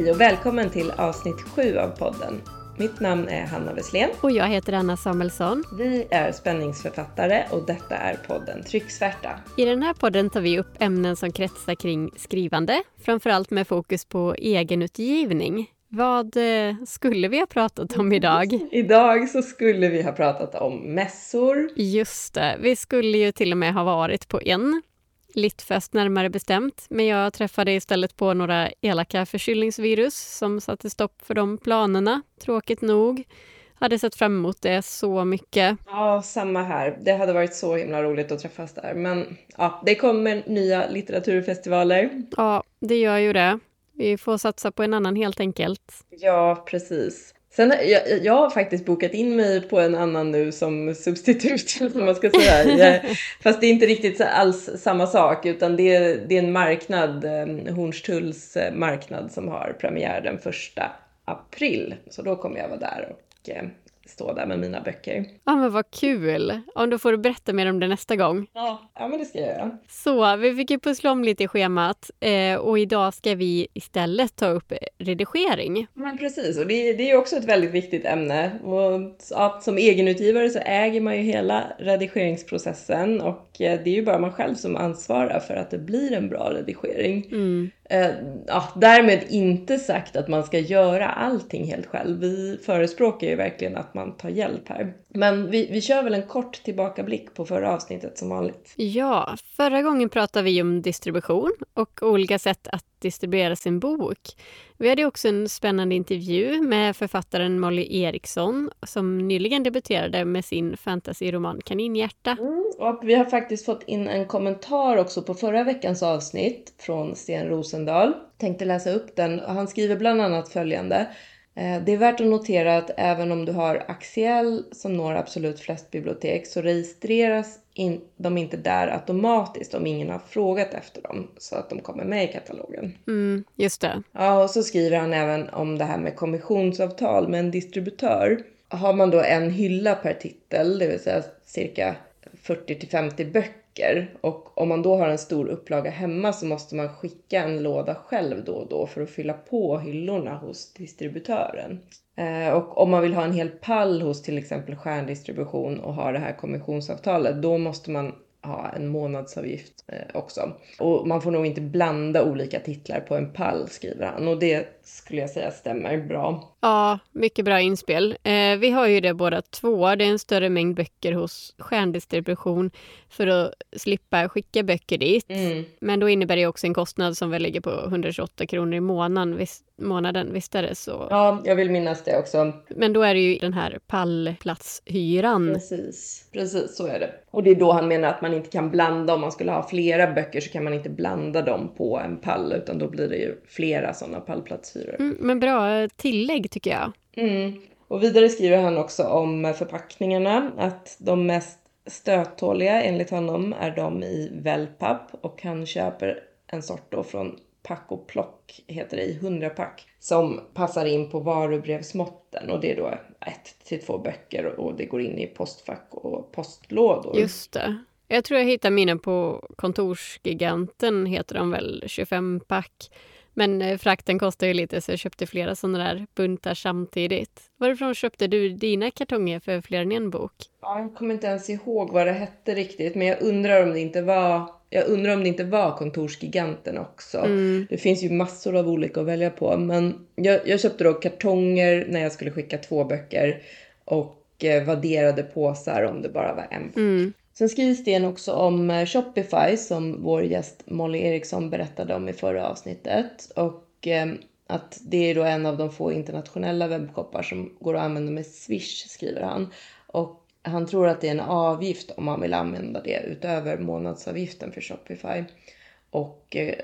Hej och välkommen till avsnitt 7 av podden. Mitt namn är Hanna Wesslén. Och jag heter Anna Samuelsson. Vi är spänningsförfattare och detta är podden Trycksvärta. I den här podden tar vi upp ämnen som kretsar kring skrivande, framförallt med fokus på egenutgivning. Vad eh, skulle vi ha pratat om idag? Idag så skulle vi ha pratat om mässor. Just det, vi skulle ju till och med ha varit på en. Littfest närmare bestämt, men jag träffade istället på några elaka förkylningsvirus som satte stopp för de planerna, tråkigt nog. Hade sett fram emot det så mycket. Ja, samma här. Det hade varit så himla roligt att träffas där. Men ja, det kommer nya litteraturfestivaler. Ja, det gör ju det. Vi får satsa på en annan helt enkelt. Ja, precis. Sen, jag, jag har faktiskt bokat in mig på en annan nu som substitut, som man ska säga. Fast det är inte riktigt alls samma sak, utan det är, det är en marknad, Hornstulls eh, marknad, som har premiär den första april. Så då kommer jag vara där och eh, stå där med mina böcker. Ja, men vad kul! Om då får du berätta mer om det nästa gång. Ja, ja men det ska jag göra. Så, vi fick ju pussla om lite i schemat eh, och idag ska vi istället ta upp redigering. Men precis, och det, det är också ett väldigt viktigt ämne. Och, ja, som egenutgivare så äger man ju hela redigeringsprocessen och eh, det är ju bara man själv som ansvarar för att det blir en bra redigering. Mm. Eh, ja, därmed inte sagt att man ska göra allting helt själv. Vi förespråkar ju verkligen att man tar hjälp här. Men vi, vi kör väl en kort tillbakablick på förra avsnittet som vanligt. Ja, förra gången pratade vi om distribution och olika sätt att distribuera sin bok. Vi hade också en spännande intervju med författaren Molly Eriksson som nyligen debuterade med sin fantasyroman Kaninhjärta. Mm, och vi har faktiskt fått in en kommentar också på förra veckans avsnitt från Sten Rosendal. Tänkte läsa upp den. Han skriver bland annat följande. Eh, det är värt att notera att även om du har Axiell som når absolut flest bibliotek så registreras in, de inte där automatiskt om ingen har frågat efter dem så att de kommer med i katalogen. Mm, just det. Ja, och så skriver han även om det här med kommissionsavtal med en distributör. Har man då en hylla per titel, det vill säga cirka 40 till 50 böcker böcker och om man då har en stor upplaga hemma så måste man skicka en låda själv då och då för att fylla på hyllorna hos distributören. Eh, och om man vill ha en hel pall hos till exempel stjärndistribution och ha det här kommissionsavtalet, då måste man ha en månadsavgift eh, också. Och man får nog inte blanda olika titlar på en pall, skriver han. Och det skulle jag säga stämmer bra. Ja, mycket bra inspel. Eh, vi har ju det båda två. Det är en större mängd böcker hos stjärndistribution för att slippa skicka böcker dit. Mm. Men då innebär det också en kostnad som väl ligger på 128 kronor i månaden. Visst, månaden, visst är det så? Ja, jag vill minnas det också. Men då är det ju den här pallplatshyran. Precis, precis så är det. Och det är då han menar att man inte kan blanda, om man skulle ha flera böcker så kan man inte blanda dem på en pall utan då blir det ju flera sådana pallplatshyror. Mm, men bra tillägg tycker jag. Mm. Och vidare skriver han också om förpackningarna, att de mest stöttåliga enligt honom är de i wellpapp och han köper en sort då från Pack och plock heter det i 100 pack som passar in på varubrevsmåtten och det är då ett till två böcker och det går in i postfack och postlådor. Just det. Jag tror jag hittar mina på Kontorsgiganten, heter de väl, 25 pack. Men eh, frakten kostar ju lite så jag köpte flera sådana där buntar samtidigt. Varifrån köpte du dina kartonger för fler än en bok? Ja, jag kommer inte ens ihåg vad det hette riktigt, men jag undrar om det inte var jag undrar om det inte var kontorsgiganten också. Mm. Det finns ju massor av olika att välja på. Men jag, jag köpte då kartonger när jag skulle skicka två böcker och eh, vadderade påsar om det bara var en bok. Mm. Sen skrivs det också om eh, Shopify som vår gäst Molly Eriksson berättade om i förra avsnittet. Och eh, att det är då en av de få internationella webbshoppar som går att använda med Swish, skriver han. Och han tror att det är en avgift om man vill använda det utöver månadsavgiften för Shopify. Och eh,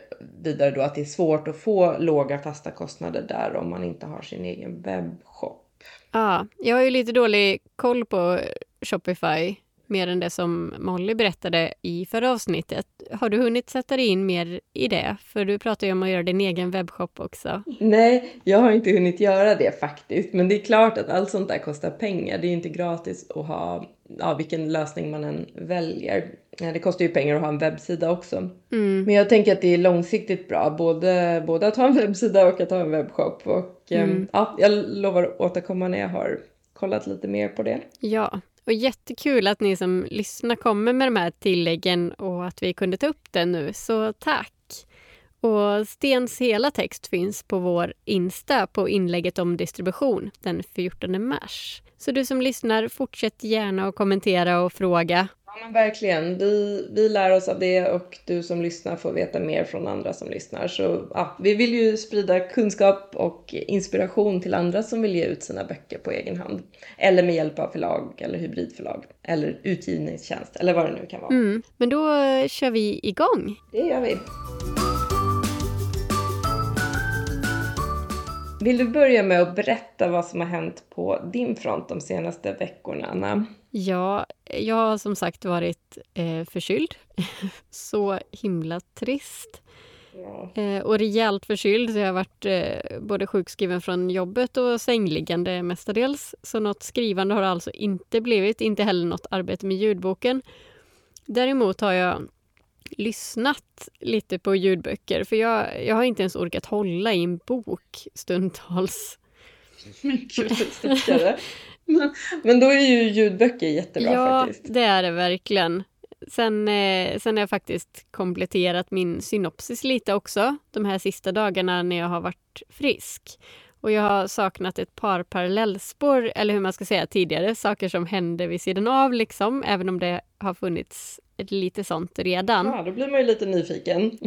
vidare då att det är svårt att få låga fasta kostnader där om man inte har sin egen webbshop. Ja, jag har ju lite dålig koll på Shopify mer än det som Molly berättade i förra avsnittet. Har du hunnit sätta dig in mer i det? För du pratar ju om att göra din egen webbshop också. Nej, jag har inte hunnit göra det faktiskt. Men det är klart att allt sånt där kostar pengar. Det är inte gratis att ha, ja, vilken lösning man än väljer. det kostar ju pengar att ha en webbsida också. Mm. Men jag tänker att det är långsiktigt bra, både, både att ha en webbsida och att ha en webbshop. Och mm. ja, jag lovar att återkomma när jag har kollat lite mer på det. Ja, och jättekul att ni som lyssnar kommer med de här tilläggen och att vi kunde ta upp det nu, så tack! Och Stens hela text finns på vår Insta på inlägget om distribution den 14 mars. Så du som lyssnar, fortsätt gärna att kommentera och fråga. Men verkligen. Vi, vi lär oss av det och du som lyssnar får veta mer från andra som lyssnar. Så ja, vi vill ju sprida kunskap och inspiration till andra som vill ge ut sina böcker på egen hand. Eller med hjälp av förlag eller hybridförlag eller utgivningstjänst eller vad det nu kan vara. Mm. Men då kör vi igång. Det gör vi. Vill du börja med att berätta vad som har hänt på din front de senaste veckorna, Anna? Ja, jag har som sagt varit eh, förkyld. så himla trist. Ja. Eh, och rejält förkyld, så jag har varit eh, både sjukskriven från jobbet och sängliggande mestadels. Så något skrivande har det alltså inte blivit, inte heller något arbete med ljudboken. Däremot har jag lyssnat lite på ljudböcker för jag, jag har inte ens orkat hålla i en bok stundtals. Men då är ju ljudböcker jättebra ja, faktiskt. Ja, det är det verkligen. Sen, eh, sen har jag faktiskt kompletterat min synopsis lite också de här sista dagarna när jag har varit frisk. Och jag har saknat ett par parallellspår, eller hur man ska säga tidigare, saker som hände vid sidan av liksom, även om det har funnits lite sånt redan. Ja, då blir man ju lite nyfiken.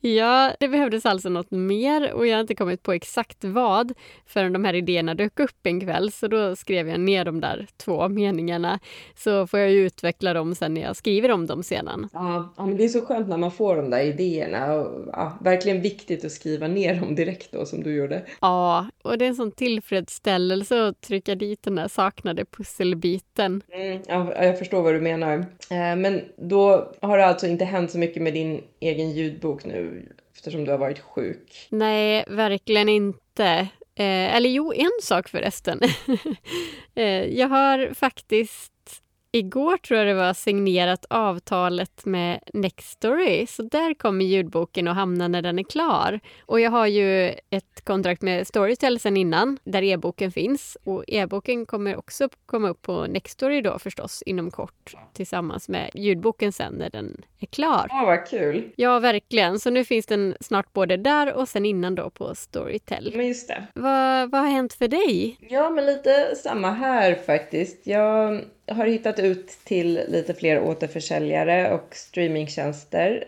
ja, det behövdes alltså något mer och jag har inte kommit på exakt vad förrän de här idéerna dök upp en kväll. Så då skrev jag ner de där två meningarna. Så får jag ju utveckla dem sen när jag skriver om dem sedan. Ja, ja men det är så skönt när man får de där idéerna. Och, ja, verkligen viktigt att skriva ner dem direkt då som du gjorde. Ja, och det är en sån tillfredsställelse att trycka dit den där saknade pusselbiten. Mm, ja, jag förstår vad du menar. Eh, men då har det alltså inte hänt så mycket med din egen ljudbok nu eftersom du har varit sjuk? Nej, verkligen inte. Eh, eller jo, en sak förresten. eh, jag har faktiskt Igår tror jag det var signerat avtalet med Nextory, så där kommer ljudboken att hamna när den är klar. Och jag har ju ett kontrakt med Storytel sen innan, där e-boken finns. Och e-boken kommer också komma upp på Nextory då förstås inom kort tillsammans med ljudboken sen när den är klar. Ja, vad kul! Ja, verkligen. Så nu finns den snart både där och sen innan då på Storytel. Men just det. Vad, vad har hänt för dig? Ja, men lite samma här faktiskt. Jag har hittat ut till lite fler återförsäljare och streamingtjänster.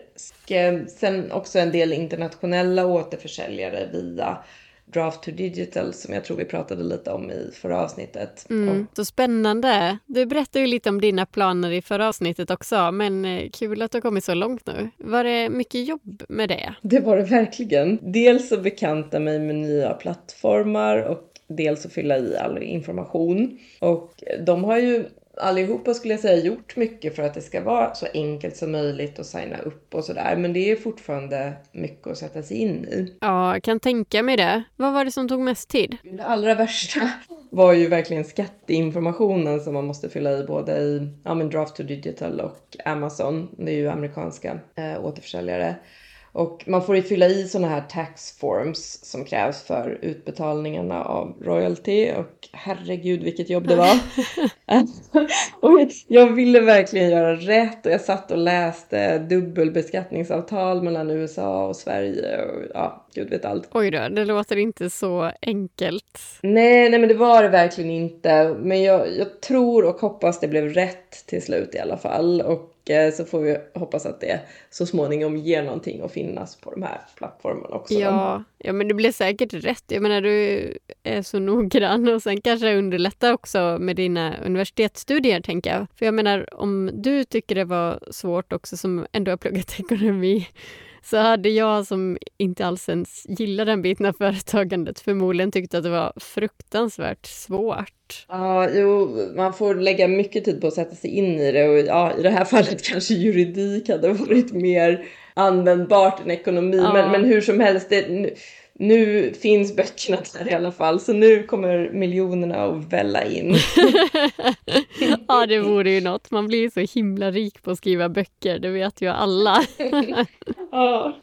Sen också en del internationella återförsäljare via Draft to Digital som jag tror vi pratade lite om i förra avsnittet. Mm, så spännande! Du berättade ju lite om dina planer i förra avsnittet också, men eh, kul att du har kommit så långt nu. Var det mycket jobb med det? Det var det verkligen. Dels att bekanta mig med nya plattformar och dels att fylla i all information. Och de har ju allihopa skulle jag säga gjort mycket för att det ska vara så enkelt som möjligt att signa upp och sådär. Men det är fortfarande mycket att sätta sig in i. Ja, jag kan tänka mig det. Vad var det som tog mest tid? Det allra värsta var ju verkligen skatteinformationen som man måste fylla i både i ja, men Draft to Digital och Amazon. Det är ju amerikanska äh, återförsäljare. Och man får ju fylla i sådana här tax forms som krävs för utbetalningarna av royalty. Och herregud vilket jobb det var. och jag ville verkligen göra rätt och jag satt och läste dubbelbeskattningsavtal mellan USA och Sverige. Och ja, gud vet allt. Oj då, det låter inte så enkelt. Nej, nej men det var det verkligen inte. Men jag, jag tror och hoppas det blev rätt till slut i alla fall. Och så får vi hoppas att det så småningom ger någonting att finnas på de här plattformarna också. Ja, ja men det blir säkert rätt. Jag menar du är så noggrann och sen kanske underlätta också med dina universitetsstudier tänker jag. För jag menar om du tycker det var svårt också som ändå har pluggat ekonomi så hade jag som inte alls ens gillar den biten av företagandet förmodligen tyckt att det var fruktansvärt svårt. Ja, jo, man får lägga mycket tid på att sätta sig in i det och ja, i det här fallet kanske juridik hade varit mer användbart än ekonomi. Ja. Men, men hur som helst, det, nu finns böckerna där i alla fall, så nu kommer miljonerna att välla in. ja, det vore ju något. Man blir så himla rik på att skriva böcker, det vet ju alla. ja.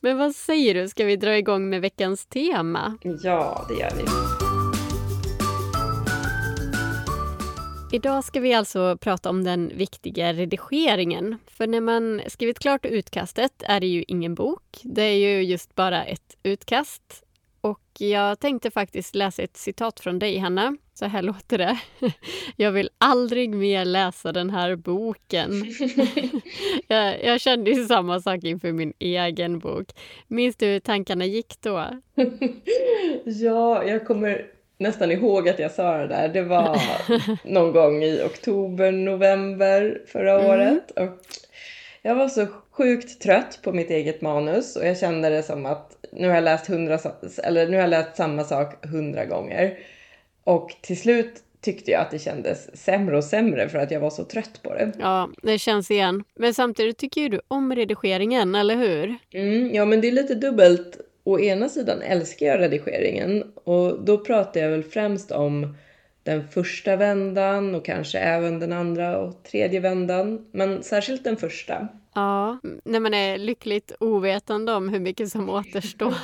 Men vad säger du, ska vi dra igång med veckans tema? Ja, det gör vi. Idag ska vi alltså prata om den viktiga redigeringen. För när man skrivit klart utkastet är det ju ingen bok. Det är ju just bara ett utkast. Och jag tänkte faktiskt läsa ett citat från dig, Hanna. Så här låter det. Jag vill aldrig mer läsa den här boken. jag, jag kände ju samma sak inför min egen bok. Minns du hur tankarna gick då? ja, jag kommer nästan ihåg att jag sa det där. Det var någon gång i oktober, november förra mm. året. Och jag var så sjukt trött på mitt eget manus och jag kände det som att nu har jag läst, hundra, eller nu har läst samma sak hundra gånger. Och till slut tyckte jag att det kändes sämre och sämre för att jag var så trött på det. Ja, det känns igen. Men samtidigt tycker ju du om redigeringen, eller hur? Mm, ja, men det är lite dubbelt å ena sidan älskar jag redigeringen och då pratar jag väl främst om den första vändan och kanske även den andra och tredje vändan, men särskilt den första. Ja, när man är lyckligt ovetande om hur mycket som återstår.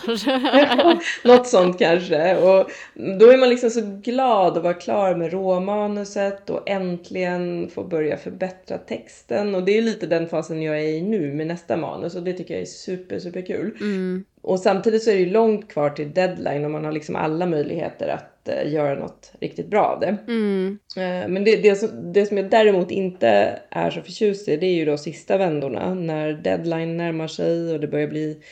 Något sånt kanske. Och då är man liksom så glad att vara klar med råmanuset och äntligen få börja förbättra texten. Och det är lite den fasen jag är i nu med nästa manus och det tycker jag är super, super kul. Mm. Och samtidigt så är det ju långt kvar till deadline och man har liksom alla möjligheter att uh, göra något riktigt bra av det. Mm. Uh, men det, det, som, det som jag däremot inte är så förtjust i det är ju då sista vändorna när deadline närmar sig och det börjar bli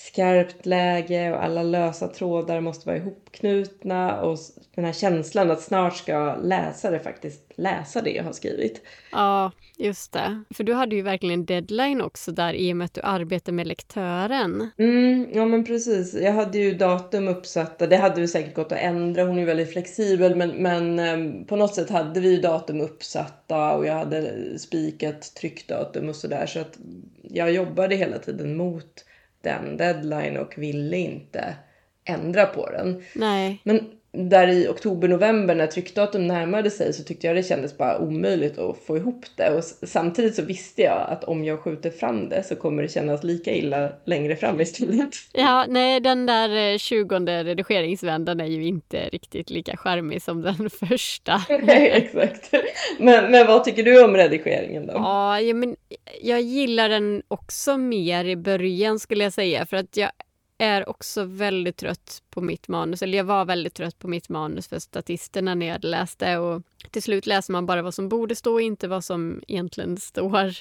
skarpt läge och alla lösa trådar måste vara ihopknutna och den här känslan att snart ska läsare faktiskt läsa det jag har skrivit. Ja, just det. För du hade ju verkligen deadline också där i och med att du arbetar med lektören. Mm, ja men precis. Jag hade ju datum uppsatta. Det hade ju säkert gått att ändra. Hon är ju väldigt flexibel men, men eh, på något sätt hade vi ju datum uppsatta och jag hade spikat tryckdatum och sådär så att jag jobbade hela tiden mot den deadline och ville inte ändra på den. Nej. Men där i oktober, november när tryckdatum närmade sig så tyckte jag det kändes bara omöjligt att få ihop det. Och samtidigt så visste jag att om jag skjuter fram det så kommer det kännas lika illa längre fram istället. Ja, nej, den där 20 eh, redigeringsvändan är ju inte riktigt lika charmig som den första. nej, exakt. Men, men vad tycker du om redigeringen då? Ja, ja, men jag gillar den också mer i början skulle jag säga för att jag är också väldigt trött på mitt manus. Eller jag var väldigt trött på mitt manus för statisterna när jag läste. Och till slut läser man bara vad som borde stå och inte vad som egentligen står.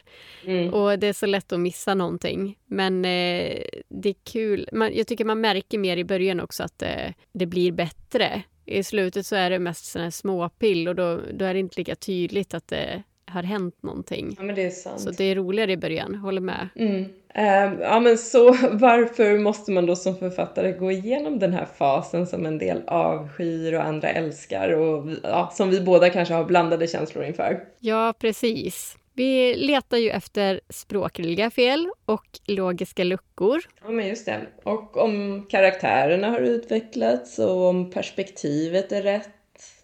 Mm. Och det är så lätt att missa någonting. Men eh, det är kul. Man, jag tycker man märker mer i början också att eh, det blir bättre. I slutet så är det mest såna här småpill och då, då är det inte lika tydligt att det har hänt någonting. Ja, men det är sant. Så det är roligare i början, håller med. Mm. Uh, ja men så varför måste man då som författare gå igenom den här fasen som en del avskyr och andra älskar och ja, som vi båda kanske har blandade känslor inför? Ja, precis. Vi letar ju efter språkliga fel och logiska luckor. Ja, men just det. Och om karaktärerna har utvecklats och om perspektivet är rätt,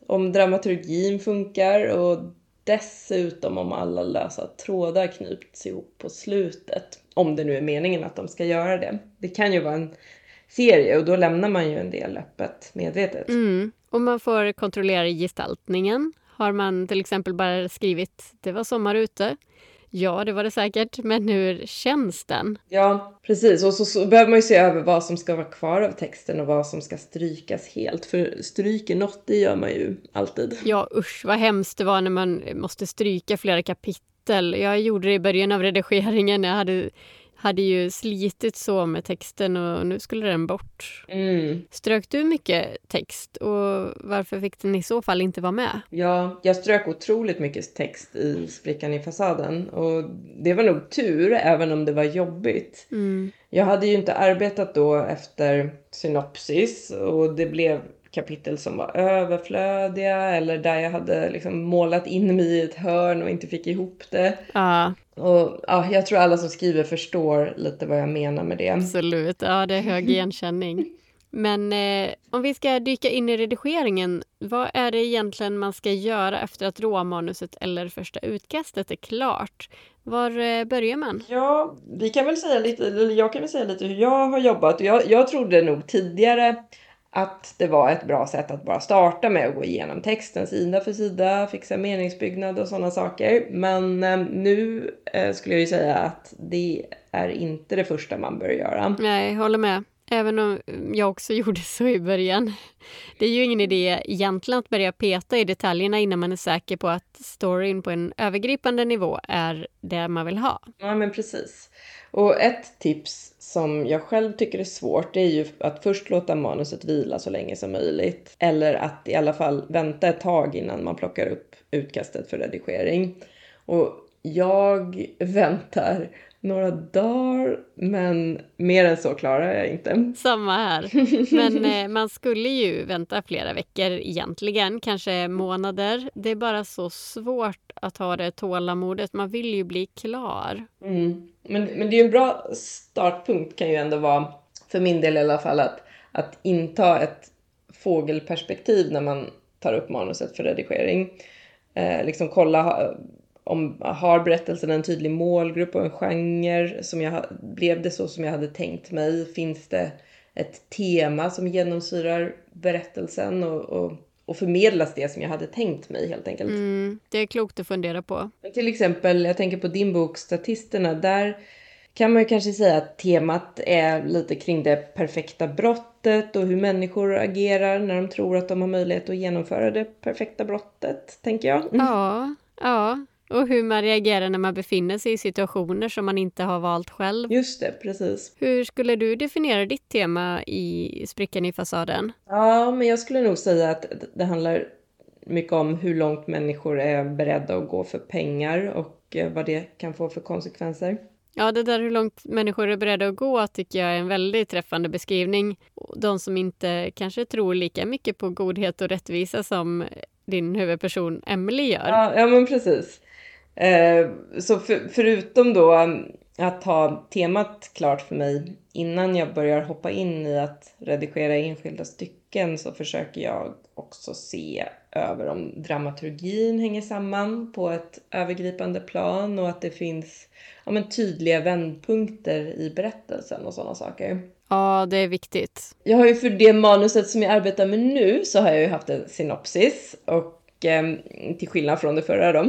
om dramaturgin funkar och dessutom om alla lösa trådar knyts ihop på slutet. Om det nu är meningen att de ska göra det. Det kan ju vara en serie och då lämnar man ju en del öppet medvetet. Mm. Och man får kontrollera gestaltningen. Har man till exempel bara skrivit “det var sommar ute” Ja, det var det säkert, men hur känns den? Ja, precis. Och så, så, behöver man ju se över vad som ska vara kvar av texten och vad som ska strykas helt. För stryker något, det gör man ju alltid. Ja, usch vad hemskt det var när man måste stryka flera kapitel. Jag gjorde det i början av redigeringen. Jag hade hade ju slitit så med texten och nu skulle den bort. Mm. Strök du mycket text och varför fick den i så fall inte vara med? Ja, jag strök otroligt mycket text i Sprickan i fasaden och det var nog tur även om det var jobbigt. Mm. Jag hade ju inte arbetat då efter synopsis och det blev kapitel som var överflödiga eller där jag hade liksom målat in mig i ett hörn och inte fick ihop det. Ja. Och ja, jag tror alla som skriver förstår lite vad jag menar med det. Absolut, ja det är hög igenkänning. Men eh, om vi ska dyka in i redigeringen, vad är det egentligen man ska göra efter att råmanuset eller första utkastet är klart? Var eh, börjar man? Ja, vi kan väl säga lite, jag kan väl säga lite hur jag har jobbat. Jag, jag trodde nog tidigare att det var ett bra sätt att bara starta med att gå igenom texten sida för sida, fixa meningsbyggnad och sådana saker. Men eh, nu eh, skulle jag ju säga att det är inte det första man bör göra. Nej, jag håller med. Även om jag också gjorde så i början. Det är ju ingen idé egentligen att börja peta i detaljerna innan man är säker på att storyn på en övergripande nivå är det man vill ha. Ja, men precis. Och ett tips som jag själv tycker är svårt det är ju att först låta manuset vila så länge som möjligt. Eller att i alla fall vänta ett tag innan man plockar upp utkastet för redigering. Och jag väntar några dagar, men mer än så klarar jag inte. Samma här. Men eh, man skulle ju vänta flera veckor egentligen, kanske månader. Det är bara så svårt att ha det tålamodet. Man vill ju bli klar. Mm. Men, men det är ju en bra startpunkt kan ju ändå vara, för min del i alla fall, att, att inta ett fågelperspektiv när man tar upp manuset för redigering. Eh, liksom kolla om, har berättelsen en tydlig målgrupp och en genre? Som jag, blev det så som jag hade tänkt mig? Finns det ett tema som genomsyrar berättelsen och, och, och förmedlas det som jag hade tänkt mig helt enkelt? Mm, det är klokt att fundera på. Till exempel, jag tänker på din bok Statisterna. Där kan man ju kanske säga att temat är lite kring det perfekta brottet och hur människor agerar när de tror att de har möjlighet att genomföra det perfekta brottet, tänker jag. Ja, ja. Och hur man reagerar när man befinner sig i situationer som man inte har valt själv. Just det, precis. Hur skulle du definiera ditt tema i Sprickan i fasaden? Ja, men jag skulle nog säga att det handlar mycket om hur långt människor är beredda att gå för pengar och eh, vad det kan få för konsekvenser. Ja, det där hur långt människor är beredda att gå tycker jag är en väldigt träffande beskrivning. De som inte kanske tror lika mycket på godhet och rättvisa som din huvudperson Emily gör. Ja, ja men precis. Eh, så för, förutom då att ha temat klart för mig innan jag börjar hoppa in i att redigera enskilda stycken så försöker jag också se över om dramaturgin hänger samman på ett övergripande plan och att det finns ja, men tydliga vändpunkter i berättelsen och sådana saker. Ja, det är viktigt. Jag har ju för det manuset som jag arbetar med nu så har jag ju haft en synopsis och eh, till skillnad från det förra då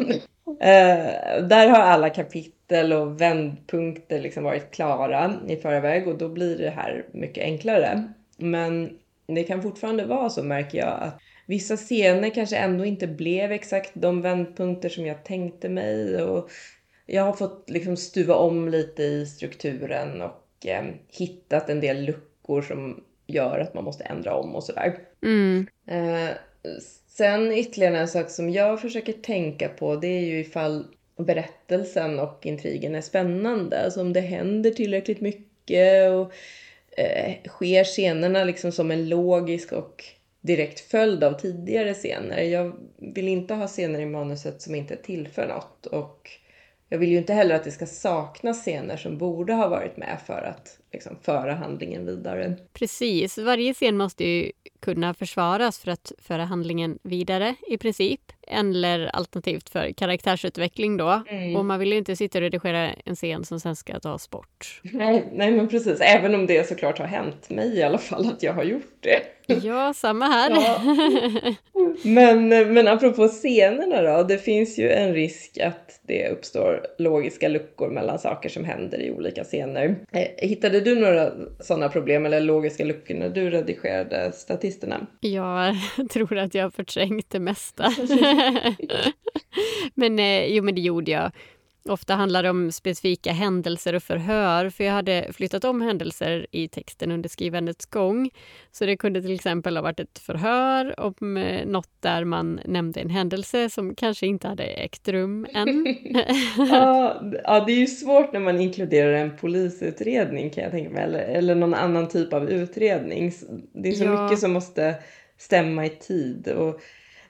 Eh, där har alla kapitel och vändpunkter liksom varit klara i förväg och då blir det här mycket enklare. Men det kan fortfarande vara så märker jag att vissa scener kanske ändå inte blev exakt de vändpunkter som jag tänkte mig och jag har fått liksom stuva om lite i strukturen och eh, hittat en del luckor som gör att man måste ändra om och sådär. Mm. Eh, Sen ytterligare en sak som jag försöker tänka på det är ju ifall berättelsen och intrigen är spännande. Alltså om det händer tillräckligt mycket och eh, sker scenerna liksom som en logisk och direkt följd av tidigare scener. Jag vill inte ha scener i manuset som inte tillför något och jag vill ju inte heller att det ska saknas scener som borde ha varit med för att liksom, föra handlingen vidare. Precis, varje scen måste ju kunna försvaras för att föra handlingen vidare i princip. Eller alternativt för karaktärsutveckling då. Mm. Och man vill ju inte sitta och redigera en scen som sen ska tas bort. Nej, nej men precis, även om det såklart har hänt mig i alla fall att jag har gjort det. Ja, samma här. Ja. Men, men apropå scenerna då, det finns ju en risk att det uppstår logiska luckor mellan saker som händer i olika scener. Eh, hittade du några sådana problem eller logiska luckor när du redigerade statisterna? Jag tror att jag har förträngt det mesta. men eh, jo, men det gjorde jag. Ofta handlar det om specifika händelser och förhör, för jag hade flyttat om händelser i texten under skrivandets gång. Så det kunde till exempel ha varit ett förhör om eh, något där man nämnde en händelse som kanske inte hade ägt rum än. ja, ja, det är ju svårt när man inkluderar en polisutredning kan jag tänka mig, eller, eller någon annan typ av utredning. Det är så ja. mycket som måste stämma i tid. Och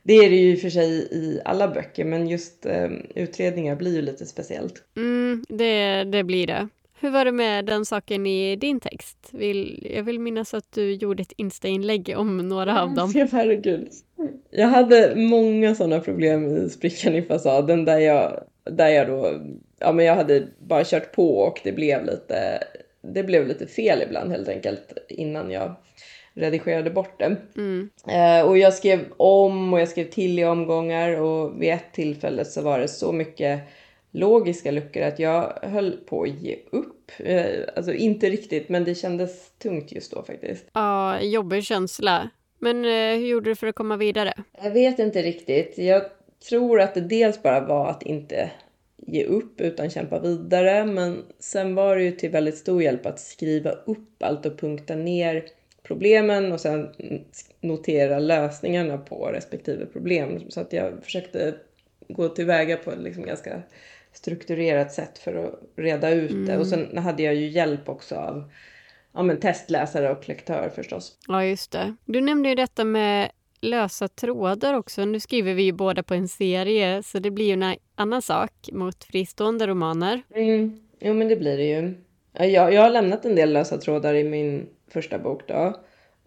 det är det ju för sig i alla böcker men just eh, utredningar blir ju lite speciellt. Mm, det, det blir det. Hur var det med den saken i din text? Vill, jag vill minnas att du gjorde ett Insta-inlägg om några av dem. Ja, herregud. Jag hade många sådana problem i sprickan i fasaden där jag, där jag då, ja men jag hade bara kört på och det blev lite, det blev lite fel ibland helt enkelt innan jag redigerade bort det. Mm. Eh, och jag skrev om och jag skrev till i omgångar och vid ett tillfälle så var det så mycket logiska luckor att jag höll på att ge upp. Eh, alltså inte riktigt, men det kändes tungt just då faktiskt. Ja, jobbig känsla. Men eh, hur gjorde du för att komma vidare? Jag vet inte riktigt. Jag tror att det dels bara var att inte ge upp utan kämpa vidare. Men sen var det ju till väldigt stor hjälp att skriva upp allt och punkta ner problemen och sen notera lösningarna på respektive problem. Så att jag försökte gå tillväga på ett liksom ganska strukturerat sätt för att reda ut mm. det. Och sen hade jag ju hjälp också av ja, men testläsare och lektör förstås. Ja, just det. Du nämnde ju detta med lösa trådar också. Nu skriver vi ju båda på en serie, så det blir ju en annan sak mot fristående romaner. Mm. Jo, men det blir det ju. Jag, jag har lämnat en del lösa trådar i min första bok då.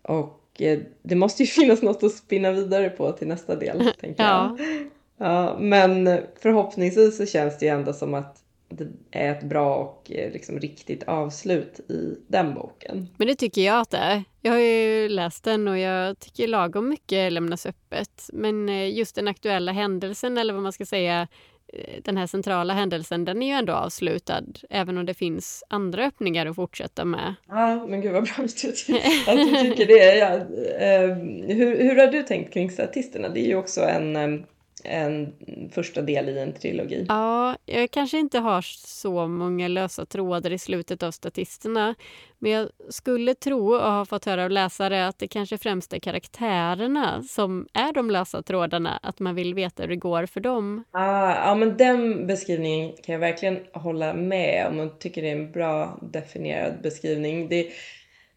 Och eh, det måste ju finnas något att spinna vidare på till nästa del, tänker ja. jag. Ja, men förhoppningsvis så känns det ju ändå som att det är ett bra och eh, liksom riktigt avslut i den boken. Men det tycker jag att det är. Jag har ju läst den och jag tycker lagom mycket lämnas öppet. Men eh, just den aktuella händelsen, eller vad man ska säga, den här centrala händelsen, den är ju ändå avslutad, även om det finns andra öppningar att fortsätta med. Ja, men gud vad bra att du, att du tycker det. Ja, eh, hur, hur har du tänkt kring statisterna? Det är ju också en en första del i en trilogi. Ja, jag kanske inte har så många lösa trådar i slutet av statisterna. Men jag skulle tro och ha fått höra av läsare att det kanske främst är karaktärerna som är de lösa trådarna, att man vill veta hur det går för dem. Ah, ja, men den beskrivningen kan jag verkligen hålla med om och tycker det är en bra definierad beskrivning. Det,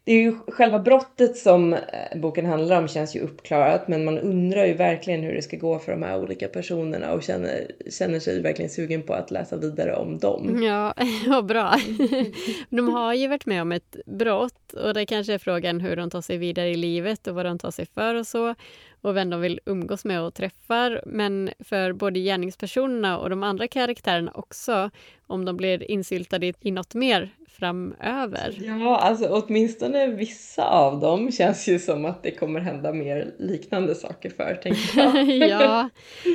det är ju själva brottet som eh, boken handlar om känns ju uppklarat men man undrar ju verkligen hur det ska gå för de här olika personerna och känner, känner sig verkligen sugen på att läsa vidare om dem. Mm, ja, vad bra. De har ju varit med om ett brott och det kanske är frågan hur de tar sig vidare i livet och vad de tar sig för och så och vem de vill umgås med och träffar. Men för både gärningspersonerna och de andra karaktärerna också, om de blir insyltade i något mer framöver. Ja, alltså åtminstone vissa av dem känns ju som att det kommer hända mer liknande saker för, tänker jag. ja,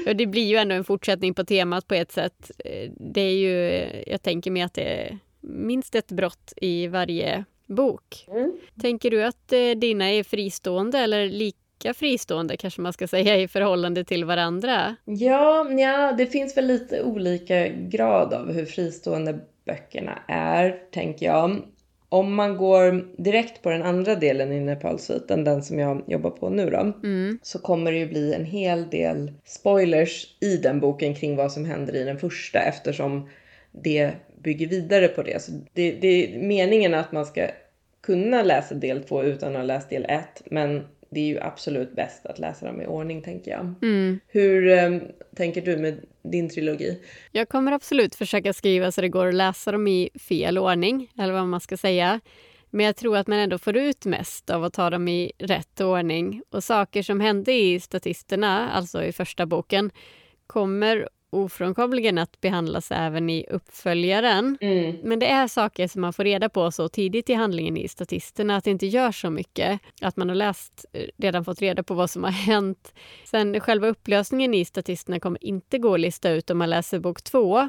och det blir ju ändå en fortsättning på temat på ett sätt. Det är ju, jag tänker mig att det är minst ett brott i varje bok. Mm. Tänker du att eh, dina är fristående eller lika fristående kanske man ska säga i förhållande till varandra? Ja, ja det finns väl lite olika grad av hur fristående böckerna är, tänker jag. Om man går direkt på den andra delen i Nepalsviten, den som jag jobbar på nu då, mm. så kommer det ju bli en hel del spoilers i den boken kring vad som händer i den första eftersom det bygger vidare på det. Så det, det är meningen att man ska kunna läsa del två utan att ha läst del ett, men det är ju absolut bäst att läsa dem i ordning tänker jag. Mm. Hur eh, tänker du med din trilogi? Jag kommer absolut försöka skriva så det går att läsa dem i fel ordning, eller vad man ska säga. Men jag tror att man ändå får ut mest av att ta dem i rätt ordning. Och saker som hände i Statisterna, alltså i första boken, kommer ofrånkomligen att behandlas även i uppföljaren. Mm. Men det är saker som man får reda på så tidigt i handlingen i statisterna att det inte gör så mycket. Att man har läst, eh, redan fått reda på vad som har hänt. Sen själva upplösningen i statisterna kommer inte gå att lista ut om man läser bok två.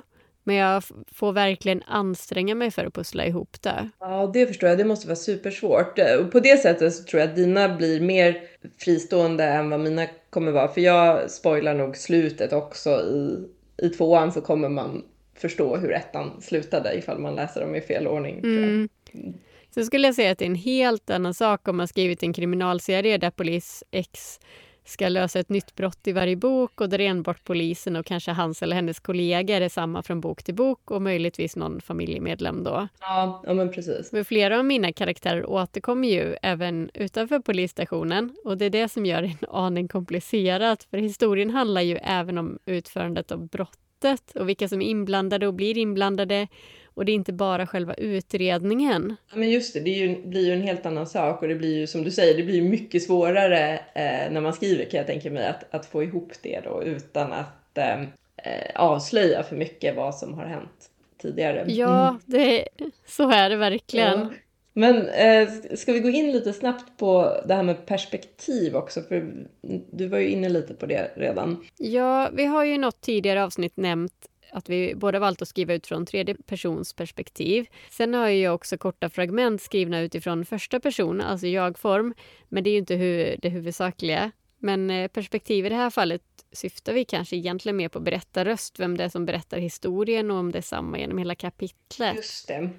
Men jag får verkligen anstränga mig för att pussla ihop det. Ja, det förstår jag. Det måste vara supersvårt. Och på det sättet så tror jag att dina blir mer fristående än vad mina kommer vara. För jag spoilar nog slutet också. I, i tvåan så kommer man förstå hur ettan slutade ifall man läser dem i fel ordning. Mm. Så skulle jag säga att det är en helt annan sak om man skrivit en kriminalserie där polis X ska lösa ett nytt brott i varje bok och där enbart polisen och kanske hans eller hennes kollegor är samma från bok till bok och möjligtvis någon familjemedlem då. Ja, ja men precis. För flera av mina karaktärer återkommer ju även utanför polisstationen och det är det som gör det en aning komplicerat för historien handlar ju även om utförandet av brottet och vilka som är inblandade och blir inblandade och det är inte bara själva utredningen. Ja, men just det, det ju, blir ju en helt annan sak och det blir ju som du säger, det blir mycket svårare eh, när man skriver kan jag tänka mig att, att få ihop det då utan att eh, avslöja för mycket vad som har hänt tidigare. Ja, mm. det, så är det verkligen. Ja. Men eh, ska vi gå in lite snabbt på det här med perspektiv också? För du var ju inne lite på det redan. Ja, vi har ju i något tidigare avsnitt nämnt att vi båda valt att skriva ut från tredje persons perspektiv. Sen har jag också korta fragment skrivna utifrån första person, alltså jag-form. Men det är ju inte hu det huvudsakliga. Men eh, perspektiv i det här fallet syftar vi kanske egentligen mer på berättarröst, vem det är som berättar historien och om det är samma genom hela kapitlet. Just det.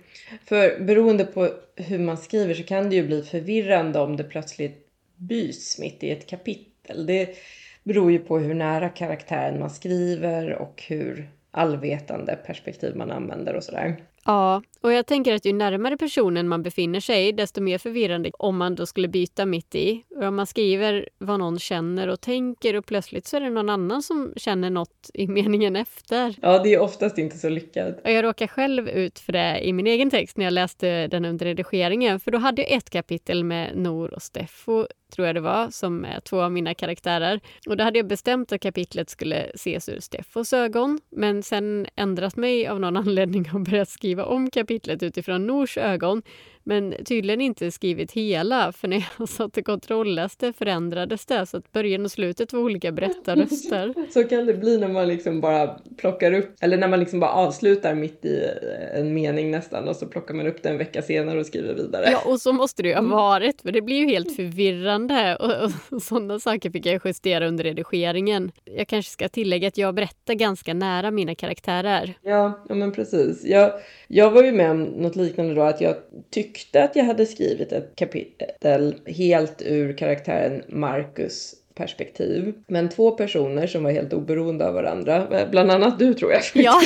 För beroende på hur man skriver så kan det ju bli förvirrande om det plötsligt byts mitt i ett kapitel. Det beror ju på hur nära karaktären man skriver och hur allvetande perspektiv man använder och sådär. Ja, och jag tänker att ju närmare personen man befinner sig, desto mer förvirrande om man då skulle byta mitt i. Och om man skriver vad någon känner och tänker och plötsligt så är det någon annan som känner något i meningen efter. Ja, det är oftast inte så lyckat. Och jag råkar själv ut för det i min egen text när jag läste den under redigeringen, för då hade jag ett kapitel med Nor och Steffo tror jag det var, som är två av mina karaktärer. Och då hade jag bestämt att kapitlet skulle ses ur Steffos ögon, men sen ändrat mig av någon anledning och börjat skriva om kapitlet utifrån Nors ögon men tydligen inte skrivit hela, för när jag satt och kontrollläste förändrades det så att början och slutet var olika berättarröster. så kan det bli när man liksom bara plockar upp, eller när man liksom bara avslutar mitt i en mening nästan och så plockar man upp det en vecka senare och skriver vidare. Ja, och så måste det ju ha mm. varit, för det blir ju helt förvirrande och, och sådana saker fick jag justera under redigeringen. Jag kanske ska tillägga att jag berättar ganska nära mina karaktärer. Ja, ja men precis. Jag, jag var ju med om något liknande då, att jag tyckte tyckte att jag hade skrivit ett kapitel helt ur karaktären Marcus perspektiv. Men två personer som var helt oberoende av varandra, bland annat du tror jag. Ja.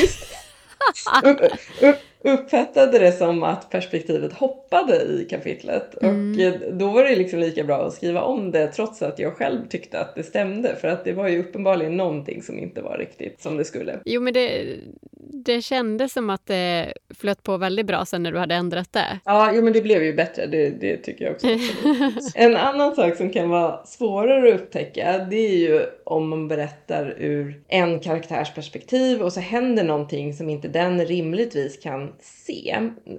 upp, upp, uppfattade det som att perspektivet hoppade i kapitlet. Mm. Och eh, då var det liksom lika bra att skriva om det trots att jag själv tyckte att det stämde. För att det var ju uppenbarligen någonting som inte var riktigt som det skulle. Jo men det, det kändes som att det flöt på väldigt bra sen när du hade ändrat det. Ja, jo men det blev ju bättre. Det, det tycker jag också. en annan sak som kan vara svårare att upptäcka det är ju om man berättar ur en karaktärs perspektiv och så händer någonting som inte den rimligtvis kan se.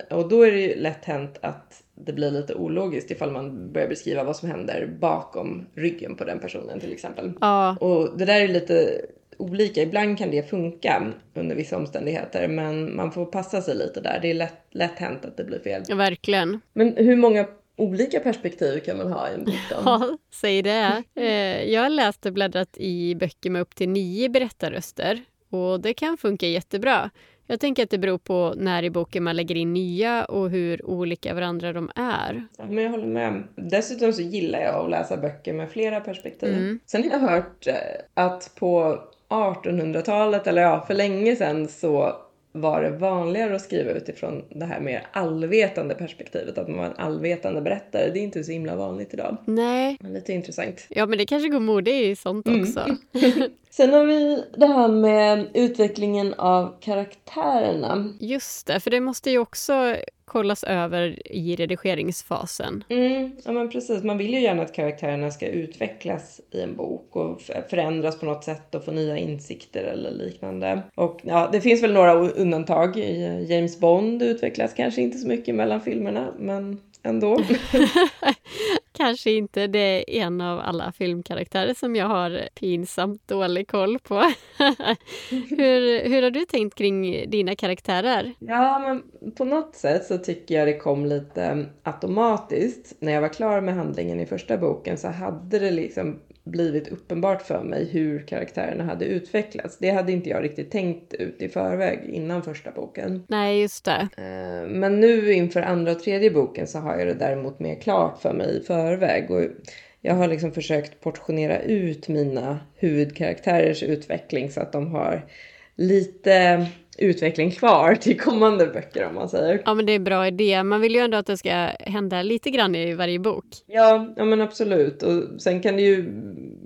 Och då är det ju lätt hänt att det blir lite ologiskt ifall man börjar beskriva vad som händer bakom ryggen på den personen till exempel. Ja. Och det där är lite olika. Ibland kan det funka under vissa omständigheter men man får passa sig lite där. Det är lätt, lätt hänt att det blir fel. Ja, verkligen. Men hur många olika perspektiv kan man ha i en bok då? Ja, säg det. Eh, jag har läst och bläddrat i böcker med upp till nio berättarröster och det kan funka jättebra. Jag tänker att det beror på när i boken man lägger in nya och hur olika varandra de är. Ja, men jag håller med. Dessutom så gillar jag att läsa böcker med flera perspektiv. Mm. Sen har jag hört eh, att på 1800-talet, eller ja, för länge sedan så var det vanligare att skriva utifrån det här mer allvetande perspektivet, att man var en allvetande berättare. Det är inte så himla vanligt idag. Nej. Men lite intressant. Ja, men det kanske går mode i sånt mm. också. Sen har vi det här med utvecklingen av karaktärerna. Just det, för det måste ju också kollas över i redigeringsfasen. Mm, ja men precis, man vill ju gärna att karaktärerna ska utvecklas i en bok och förändras på något sätt och få nya insikter eller liknande. Och ja, det finns väl några undantag. James Bond utvecklas kanske inte så mycket mellan filmerna, men ändå. Kanske inte. Det är en av alla filmkaraktärer som jag har pinsamt dålig koll på. hur, hur har du tänkt kring dina karaktärer? Ja, men på något sätt så tycker jag det kom lite automatiskt. När jag var klar med handlingen i första boken så hade det liksom blivit uppenbart för mig hur karaktärerna hade utvecklats. Det hade inte jag riktigt tänkt ut i förväg innan första boken. Nej, just det. Eh, men nu inför andra och tredje boken så har jag det däremot mer klart för mig i förväg. Och jag har liksom försökt portionera ut mina huvudkaraktärers utveckling så att de har lite utveckling kvar till kommande böcker om man säger. Ja men det är en bra idé. Man vill ju ändå att det ska hända lite grann i varje bok. Ja, ja men absolut. Och sen kan det ju,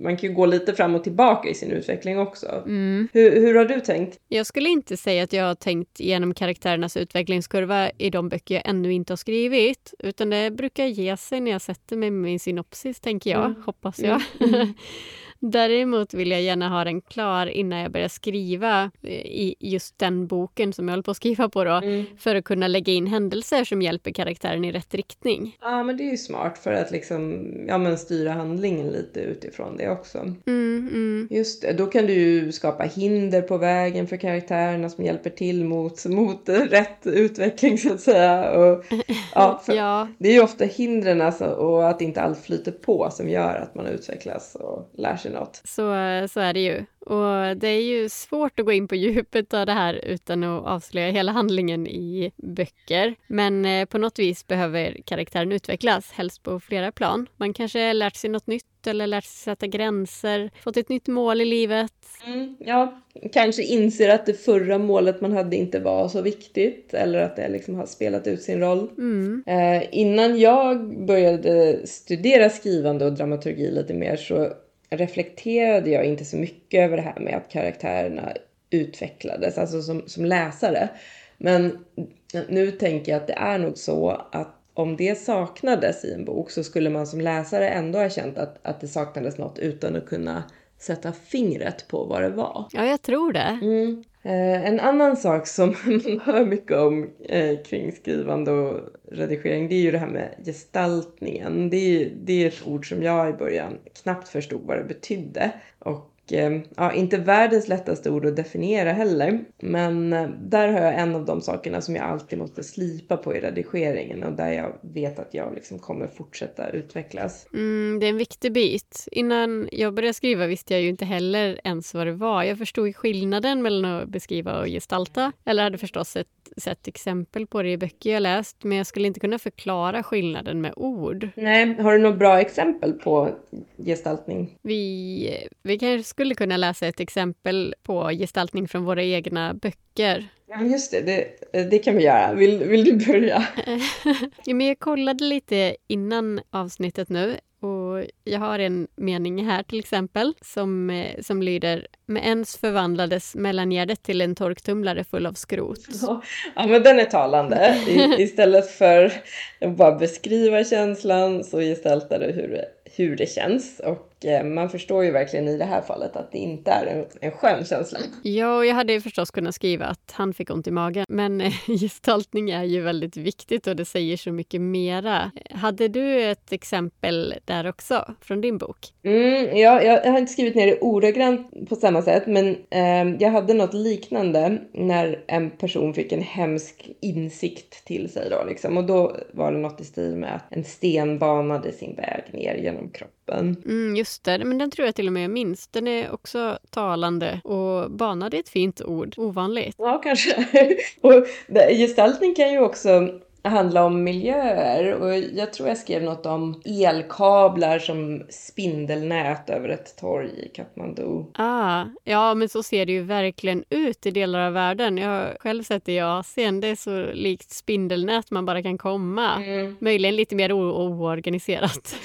man kan ju gå lite fram och tillbaka i sin utveckling också. Mm. Hur, hur har du tänkt? Jag skulle inte säga att jag har tänkt igenom karaktärernas utvecklingskurva i de böcker jag ännu inte har skrivit. Utan det brukar ge sig när jag sätter mig med min synopsis, tänker jag. Mm. Hoppas jag. Mm. Däremot vill jag gärna ha den klar innan jag börjar skriva eh, i just den boken som jag håller på att skriva på då. Mm. För att kunna lägga in händelser som hjälper karaktären i rätt riktning. Ja, men det är ju smart för att liksom, ja men styra handlingen lite utifrån det också. Mm, mm. Just det, då kan du ju skapa hinder på vägen för karaktärerna som hjälper till mot, mot rätt utveckling så att säga. Och, ja, Ja, Det är ju ofta hindren alltså, och att inte allt flyter på som gör att man utvecklas och lär sig något. så, så är det ju. Och det är ju svårt att gå in på djupet av det här utan att avslöja hela handlingen i böcker. Men eh, på något vis behöver karaktären utvecklas, helst på flera plan. Man kanske lärt sig något nytt eller lärt sig sätta gränser, fått ett nytt mål i livet. Mm, ja, kanske inser att det förra målet man hade inte var så viktigt eller att det liksom har spelat ut sin roll. Mm. Eh, innan jag började studera skrivande och dramaturgi lite mer så reflekterade jag inte så mycket över det här med att karaktärerna utvecklades, alltså som, som läsare. Men nu tänker jag att det är nog så att om det saknades i en bok så skulle man som läsare ändå ha känt att, att det saknades något utan att kunna sätta fingret på vad det var. Ja, jag tror det. Mm. Eh, en annan sak som man hör mycket om eh, kring skrivande och redigering det är ju det här med gestaltningen. Det är, det är ett ord som jag i början knappt förstod vad det betydde. Och Ehm, ja, inte världens lättaste ord att definiera heller. Men eh, där har jag en av de sakerna som jag alltid måste slipa på i redigeringen och där jag vet att jag liksom kommer fortsätta utvecklas. Mm, det är en viktig bit. Innan jag började skriva visste jag ju inte heller ens vad det var. Jag förstod skillnaden mellan att beskriva och gestalta. Eller hade förstås ett, sett exempel på det i böcker jag läst. Men jag skulle inte kunna förklara skillnaden med ord. Nej, har du något bra exempel på gestaltning? Vi, vi kanske skulle kunna läsa ett exempel på gestaltning från våra egna böcker. Ja, just det, det, det kan vi göra. Vill, vill du börja? ja, men jag kollade lite innan avsnittet nu och jag har en mening här till exempel som, eh, som lyder Med ens förvandlades mellangärdet till en torktumlare full av skrot. Ja, men den är talande. I, istället för att bara beskriva känslan så gestaltar du hur det, hur det känns. Och eh, man förstår ju verkligen i det här fallet att det inte är en, en skön känsla. Ja, och jag hade ju förstås kunnat skriva att han fick ont i magen. Men eh, gestaltning är ju väldigt viktigt och det säger så mycket mera. Hade du ett exempel där också från din bok? Mm, ja, jag har inte skrivit ner det ordagrant på samma sätt, men eh, jag hade något liknande när en person fick en hemsk insikt till sig då liksom. Och då var det något i stil med att en sten banade sin väg ner genom kroppen. Mm, just det, men den tror jag till och med jag minns. Den är också talande och banad är ett fint ord, ovanligt. Ja, kanske. och gestaltning kan ju också handla om miljöer och jag tror jag skrev något om elkablar som spindelnät över ett torg i Kathmandu. Ah, ja, men så ser det ju verkligen ut i delar av världen. Jag har själv sett det i Asien. Det är så likt spindelnät man bara kan komma. Mm. Möjligen lite mer oorganiserat.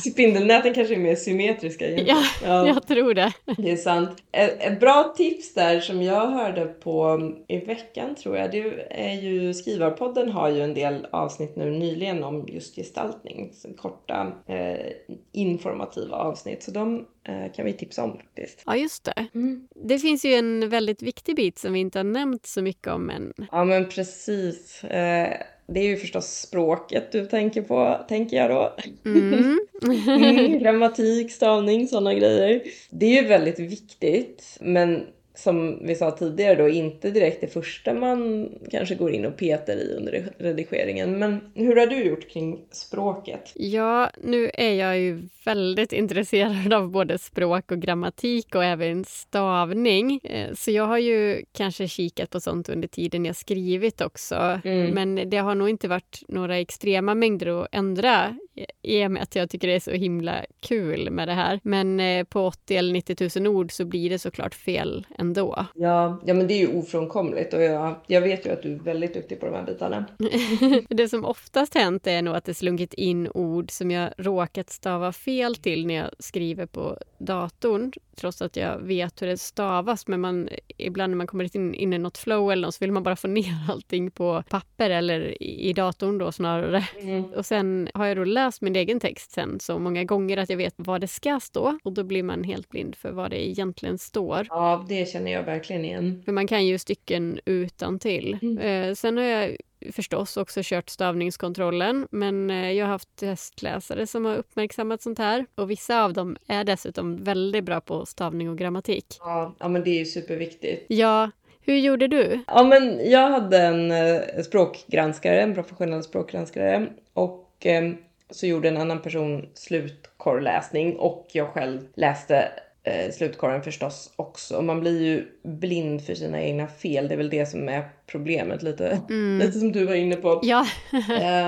Spindelnäten kanske är mer symmetriska egentligen. Ja, jag tror det. Det är sant. Ett, ett bra tips där som jag hörde på i veckan tror jag, det är ju Skrivarpodden har ju en del avsnitt nu nyligen om just gestaltning. Så korta eh, informativa avsnitt. Så de eh, kan vi tipsa om faktiskt. Ja, just det. Mm. Det finns ju en väldigt viktig bit som vi inte har nämnt så mycket om än. Ja men precis. Eh, det är ju förstås språket du tänker på, tänker jag då. Mm. Mm, grammatik, stavning, sådana grejer. Det är ju väldigt viktigt, men som vi sa tidigare då, inte direkt det första man kanske går in och petar i under redigeringen. Men hur har du gjort kring språket? Ja, nu är jag ju väldigt intresserad av både språk och grammatik och även stavning. Eh, Så jag har ju kanske kikat på sånt under tiden jag skrivit också. Mm. Men det har nog inte varit några extrema mängder att ändra. I och med att jag tycker det är så himla kul med det här. Men eh, på 80 eller 90 000 ord så blir det såklart fel ändå. Ja, ja men det är ju ofrånkomligt och jag, jag vet ju att du är väldigt duktig på de här bitarna. det som oftast hänt är nog att det slunkit in ord som jag råkat stava fel till när jag skriver på datorn trots att jag vet hur det stavas. Men man, ibland när man kommer in, in i något flow eller något så vill man bara få ner allting på papper eller i, i datorn då snarare. Mm. Och sen har jag då läst min egen text sen så många gånger att jag vet vad det ska stå och då blir man helt blind för vad det egentligen står. Ja, det känner jag verkligen igen. För man kan ju stycken utan till. Mm. Eh, sen har jag förstås också kört stavningskontrollen men eh, jag har haft testläsare som har uppmärksammat sånt här och vissa av dem är dessutom väldigt bra på stavning och grammatik. Ja, ja men det är ju superviktigt. Ja, hur gjorde du? Ja, men jag hade en eh, språkgranskare, en professionell språkgranskare och eh, så gjorde en annan person slutkorrläsning och jag själv läste eh, slutkorren förstås också. Man blir ju blind för sina egna fel. Det är väl det som är problemet lite, mm. lite som du var inne på. Ja.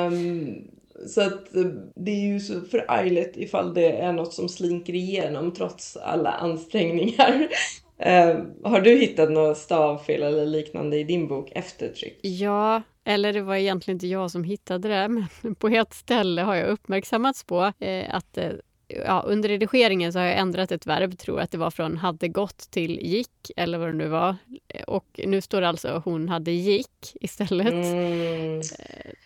um, så att eh, det är ju så förargligt ifall det är något som slinker igenom trots alla ansträngningar. Uh, har du hittat något stavfel eller liknande i din bok efter tryck? Ja, eller det var egentligen inte jag som hittade det, men på ett ställe har jag uppmärksammats på eh, att eh, ja, under redigeringen så har jag ändrat ett verb, tror att det var från hade gått till gick eller vad det nu var. Och nu står det alltså hon hade gick istället. Mm.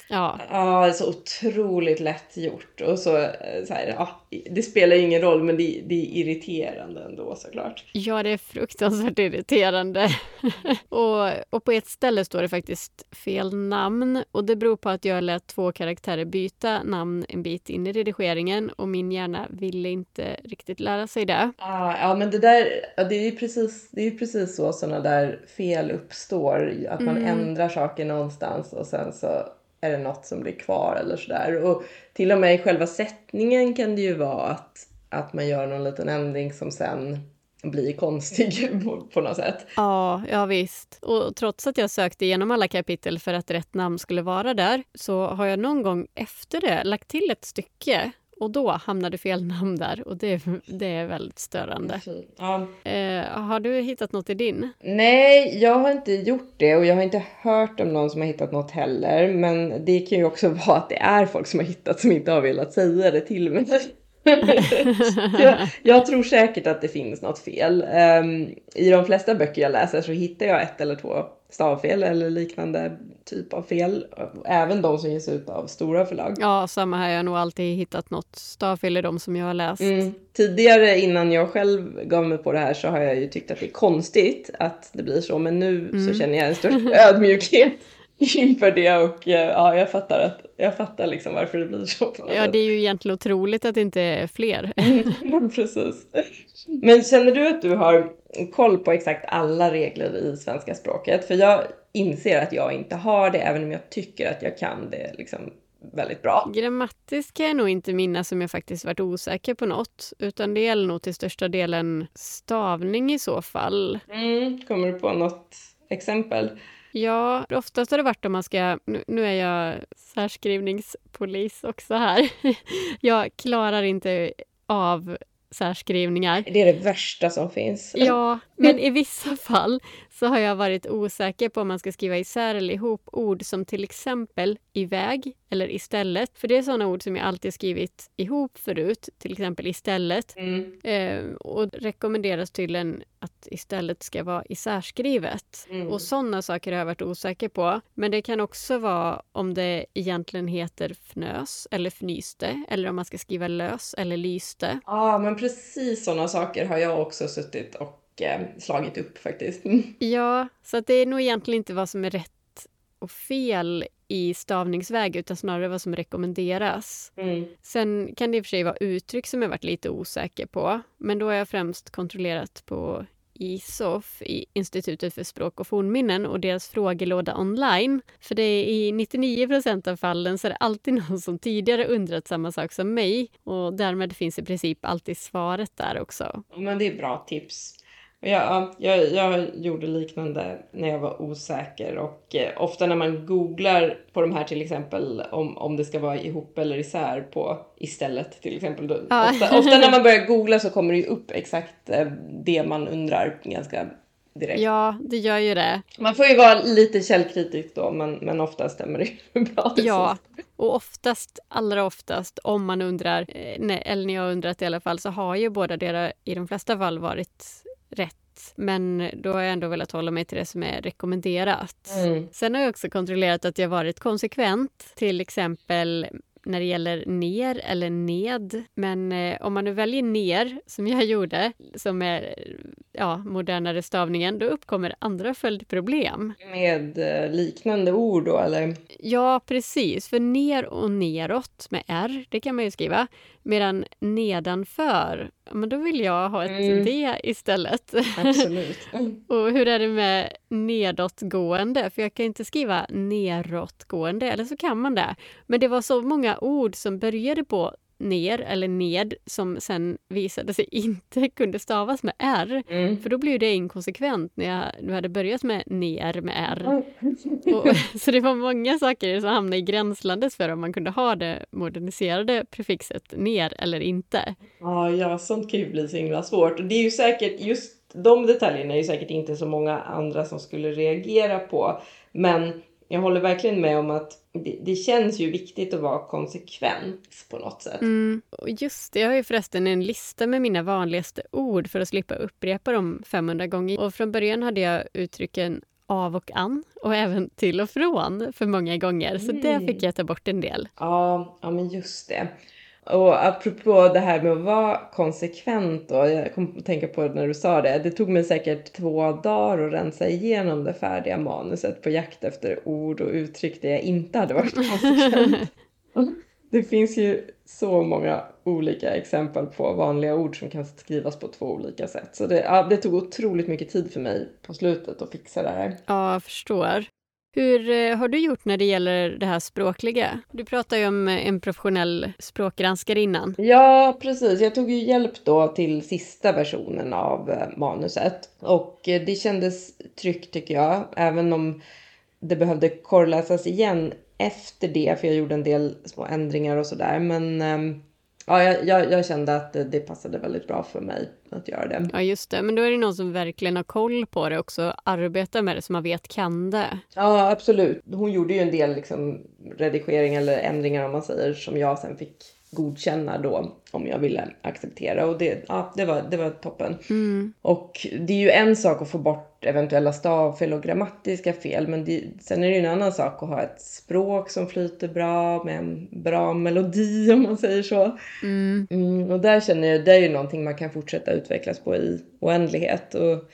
Ja. ja, så otroligt lätt gjort. Och så, så här, ja, det spelar ingen roll men det, det är irriterande ändå såklart. Ja, det är fruktansvärt irriterande. och, och på ett ställe står det faktiskt fel namn och det beror på att jag lät två karaktärer byta namn en bit in i redigeringen och min hjärna ville inte riktigt lära sig det. Ah, ja, men det där, det är ju precis, det är precis så sådana där fel uppstår. Att man mm. ändrar saker någonstans och sen så är det något som blir kvar eller sådär. Och till och med i själva sättningen kan det ju vara att, att man gör någon liten ändring som sen blir konstig på, på något sätt. Ja, ja visst. Och trots att jag sökte igenom alla kapitel för att rätt namn skulle vara där så har jag någon gång efter det lagt till ett stycke och då hamnade fel namn där och det, det är väldigt störande. Ja. Eh, har du hittat något i din? Nej, jag har inte gjort det och jag har inte hört om någon som har hittat något heller. Men det kan ju också vara att det är folk som har hittat som inte har velat säga det till mig. jag, jag, tror säkert att det finns något fel. Um, I de flesta böcker jag läser så hittar jag ett eller två stavfel eller liknande typ av fel. Även de som ges ut av stora förlag. Ja, samma här. Jag har nog alltid hittat något stavfel i de som jag har läst. Mm. Tidigare innan jag själv gav mig på det här så har jag ju tyckt att det är konstigt att det blir så. Men nu mm. så känner jag en stor ödmjukhet inför det och eh, ja, jag fattar, att, jag fattar liksom varför det blir så. Ja, det är ju egentligen otroligt att det inte är fler. Precis. Men känner du att du har koll på exakt alla regler i svenska språket? För jag inser att jag inte har det, även om jag tycker att jag kan det liksom väldigt bra. Grammatiskt kan jag nog inte minnas som jag faktiskt varit osäker på något, utan det gäller nog till största delen stavning i så fall. Mm, kommer du på något exempel? Ja, oftast har det varit om man ska... Nu, nu är jag särskrivningspolis också här. jag klarar inte av särskrivningar. Det är det värsta som finns. Ja, men i vissa fall så har jag varit osäker på om man ska skriva isär eller ihop ord som till exempel iväg eller istället. För det är sådana ord som jag alltid skrivit ihop förut, till exempel istället. Mm. Eh, och rekommenderas tydligen att istället ska vara isärskrivet. Mm. Och sådana saker har jag varit osäker på. Men det kan också vara om det egentligen heter fnös eller fnyste eller om man ska skriva lös eller lyste. Ja, men precis sådana saker har jag också suttit och Eh, slagit upp faktiskt. Ja, så det är nog egentligen inte vad som är rätt och fel i stavningsväg utan snarare vad som rekommenderas. Mm. Sen kan det i och för sig vara uttryck som jag varit lite osäker på men då har jag främst kontrollerat på ISOF, i Institutet för språk och fornminnen och deras frågelåda online. För det är i 99 procent av fallen så är det alltid någon som tidigare undrat samma sak som mig och därmed finns i princip alltid svaret där också. Men det är bra tips. Ja, jag, jag gjorde liknande när jag var osäker och eh, ofta när man googlar på de här till exempel om, om det ska vara ihop eller isär på istället till exempel. Då, ja. ofta, ofta, när man börjar googla så kommer det ju upp exakt eh, det man undrar ganska direkt. Ja, det gör ju det. Man får ju vara lite källkritisk då, men, men oftast stämmer det ju bra. Ja, och oftast, allra oftast, om man undrar, eh, eller när jag undrat i alla fall, så har ju båda deras i de flesta fall varit rätt. Men då har jag ändå velat hålla mig till det som är rekommenderat. Mm. Sen har jag också kontrollerat att jag varit konsekvent. Till exempel när det gäller ner eller ned. Men eh, om man nu väljer ner, som jag gjorde, som är ja, modernare stavningen, då uppkommer andra följdproblem. Med eh, liknande ord då, eller? Ja, precis. För ner och neråt med R, det kan man ju skriva. Medan nedanför, men då vill jag ha ett mm. D istället. Absolut. och hur är det med nedåtgående? För jag kan inte skriva neråtgående, eller så kan man det. Men det var så många ord som började på ner eller ned som sen visade sig inte kunde stavas med R. Mm. För då blev det inkonsekvent när jag nu hade börjat med ner med R. Och, så det var många saker som hamnade i gränslandet för om man kunde ha det moderniserade prefixet ner eller inte. Ja, ja sånt kan ju bli så himla svårt. Och det är ju säkert just de detaljerna är ju säkert inte så många andra som skulle reagera på. Men jag håller verkligen med om att det, det, känns ju viktigt att vara konsekvent på något sätt. Mm. Och just det, jag har ju förresten en lista med mina vanligaste ord för att slippa upprepa dem 500 gånger. Och från början hade jag uttrycken av och an och även till och från för många gånger. Så mm. det fick jag ta bort en del. Ja, ja men just det. Och apropå det här med att vara konsekvent då, jag kom att tänka på när du sa det. Det tog mig säkert två dagar att rensa igenom det färdiga manuset på jakt efter ord och uttryck där jag inte hade varit konsekvent. det finns ju så många olika exempel på vanliga ord som kan skrivas på två olika sätt. Så det, ja, det tog otroligt mycket tid för mig på slutet att fixa det här. Ja, jag förstår. Hur eh, har du gjort när det gäller det här språkliga? Du pratade ju om eh, en professionell språkgranskare innan. Ja, precis. Jag tog ju hjälp då till sista versionen av eh, manuset och det kändes tryggt tycker jag, även om det behövde korrläsas igen efter det, för jag gjorde en del små ändringar och sådär. Men ehm, ja, jag, jag, jag, kände att det passade väldigt bra för mig att göra det. Ja, just det. Men då är det någon som verkligen har koll på det också, arbetar med det, som man vet kan det. Ja, absolut. Hon gjorde ju en del liksom, redigering eller ändringar om man säger, som jag sen fick godkänna då om jag ville acceptera och det, ja, det, var, det var toppen. Mm. Och det är ju en sak att få bort eventuella stavfel och grammatiska fel men det, sen är det ju en annan sak att ha ett språk som flyter bra med en bra melodi om man säger så. Mm. Mm, och där känner jag, det är ju någonting man kan fortsätta utvecklas på i oändlighet. Och,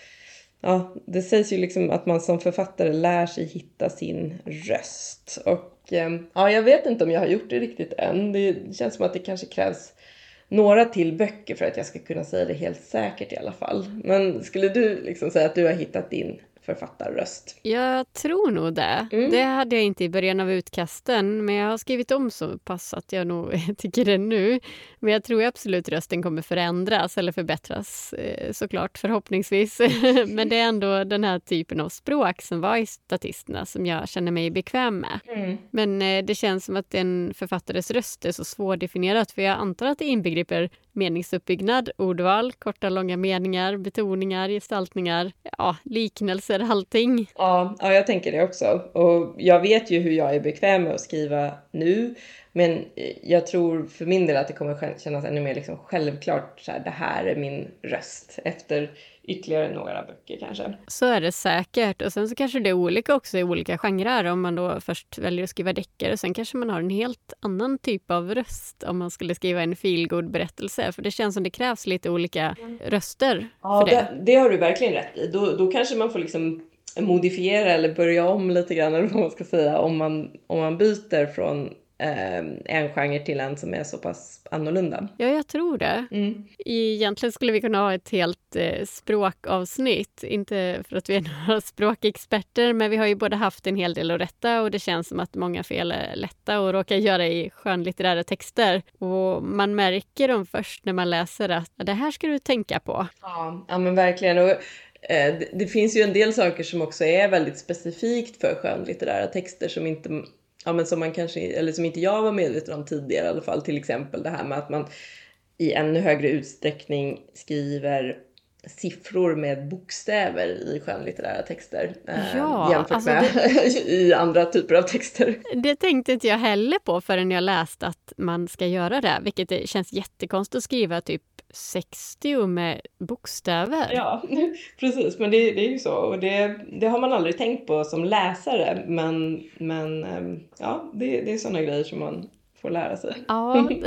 ja, det sägs ju liksom att man som författare lär sig hitta sin röst. Och ja, jag vet inte om jag har gjort det riktigt än. Det känns som att det kanske krävs några till böcker för att jag ska kunna säga det helt säkert i alla fall. Men skulle du liksom säga att du har hittat din författarröst. Jag tror nog det. Mm. Det hade jag inte i början av utkasten, men jag har skrivit om så pass att jag nog tycker det nu. Men jag tror absolut rösten kommer förändras eller förbättras eh, såklart, förhoppningsvis. men det är ändå den här typen av språk som var i statisterna som jag känner mig bekväm med. Mm. Men eh, det känns som att en författares röst är så svårdefinierat för jag antar att det inbegriper meningsuppbyggnad, ordval, korta långa meningar, betoningar, gestaltningar, ja, liknelser, allting. Ja, ja, jag tänker det också. Och jag vet ju hur jag är bekväm med att skriva nu. Men jag tror för min del att det kommer kännas ännu mer liksom självklart så här, det här är min röst efter ytterligare några böcker kanske. Så är det säkert. Och sen så kanske det är olika också i olika genrer. Om man då först väljer att skriva deckare, sen kanske man har en helt annan typ av röst om man skulle skriva en feelgood berättelse. För det känns som det krävs lite olika röster ja, för det. det. det har du verkligen rätt i. Då, då kanske man får liksom modifiera eller börja om lite grann eller vad man ska säga om man, om man byter från eh, en genre till en som är så pass annorlunda. Ja, jag tror det. Mm. Egentligen skulle vi kunna ha ett helt eh, språkavsnitt. Inte för att vi är några språkexperter, men vi har ju både haft en hel del att rätta och det känns som att många fel är lätta att råka göra i skönlitterära texter. Och man märker dem först när man läser att det här ska du tänka på. Ja, ja men verkligen. Och, eh, det finns ju en del saker som också är väldigt specifikt för skönlitterära texter som inte ja, men som man kanske, eller som inte jag var medveten om tidigare i alla fall, till exempel det här med att man i ännu högre utsträckning skriver siffror med bokstäver i skönlitterära texter eh, ja, jämfört alltså med det, i andra typer av texter. Det tänkte inte jag heller på förrän jag läste att man ska göra det, vilket känns jättekonstigt att skriva typ 60 med bokstäver. Ja, precis. Men det, det är ju så. Och det, det, har man aldrig tänkt på som läsare. Men, men ehm, ja, det, det är sådana grejer som man får lära sig. Ja.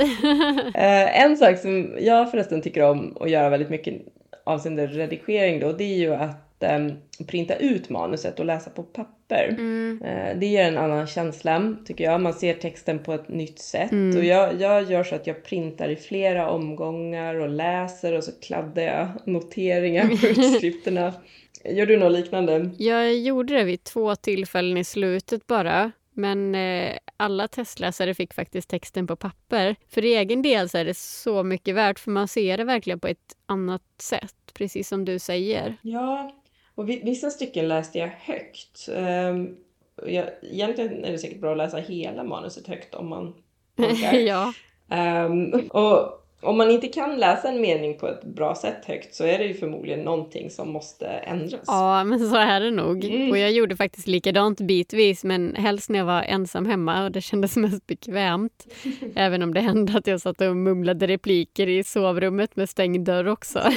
Eh, en sak som jag förresten tycker om att göra väldigt mycket avseende redigering då, det är ju att um, printa ut manuset och läsa på papper. Mm. Uh, det ger en annan känsla tycker jag. Man ser texten på ett nytt sätt. Mm. Och jag, jag gör så att jag printar i flera omgångar och läser och så kladdar jag noteringar på utskrifterna. Gör du något liknande? Jag gjorde det vid två tillfällen i slutet bara. Men eh, alla testläsare fick faktiskt texten på papper. För egen del så är det så mycket värt för man ser det verkligen på ett annat sätt, precis som du säger. Ja, och vissa stycken läste jag högt. Um, jag, egentligen är det säkert bra att läsa hela manuset högt om man orkar. ja. Um, och om man inte kan läsa en mening på ett bra sätt högt så är det ju förmodligen någonting som måste ändras. Ja, men så är det nog. Mm. Och jag gjorde faktiskt likadant bitvis, men helst när jag var ensam hemma och det kändes mest bekvämt. Även om det hände att jag satt och mumlade repliker i sovrummet med stängd dörr också.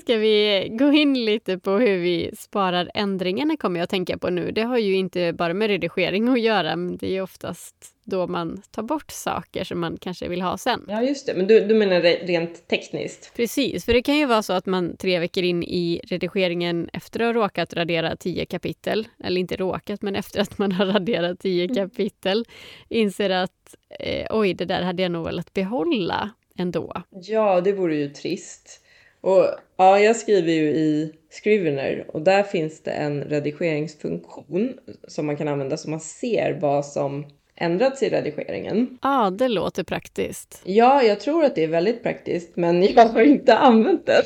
Ska vi gå in lite på hur vi sparar ändringarna kommer jag att tänka på nu. Det har ju inte bara med redigering att göra, men det är oftast då man tar bort saker som man kanske vill ha sen. Ja, just det. Men du, du menar rent tekniskt? Precis, för det kan ju vara så att man tre veckor in i redigeringen efter att ha råkat radera tio kapitel, eller inte råkat, men efter att man har raderat tio mm. kapitel, inser att eh, oj, det där hade jag nog velat behålla ändå. Ja, det vore ju trist. Och ja, jag skriver ju i Scrivener och där finns det en redigeringsfunktion som man kan använda så man ser vad som ändrats i redigeringen. Ja, ah, det låter praktiskt. Ja, jag tror att det är väldigt praktiskt, men jag har inte använt det.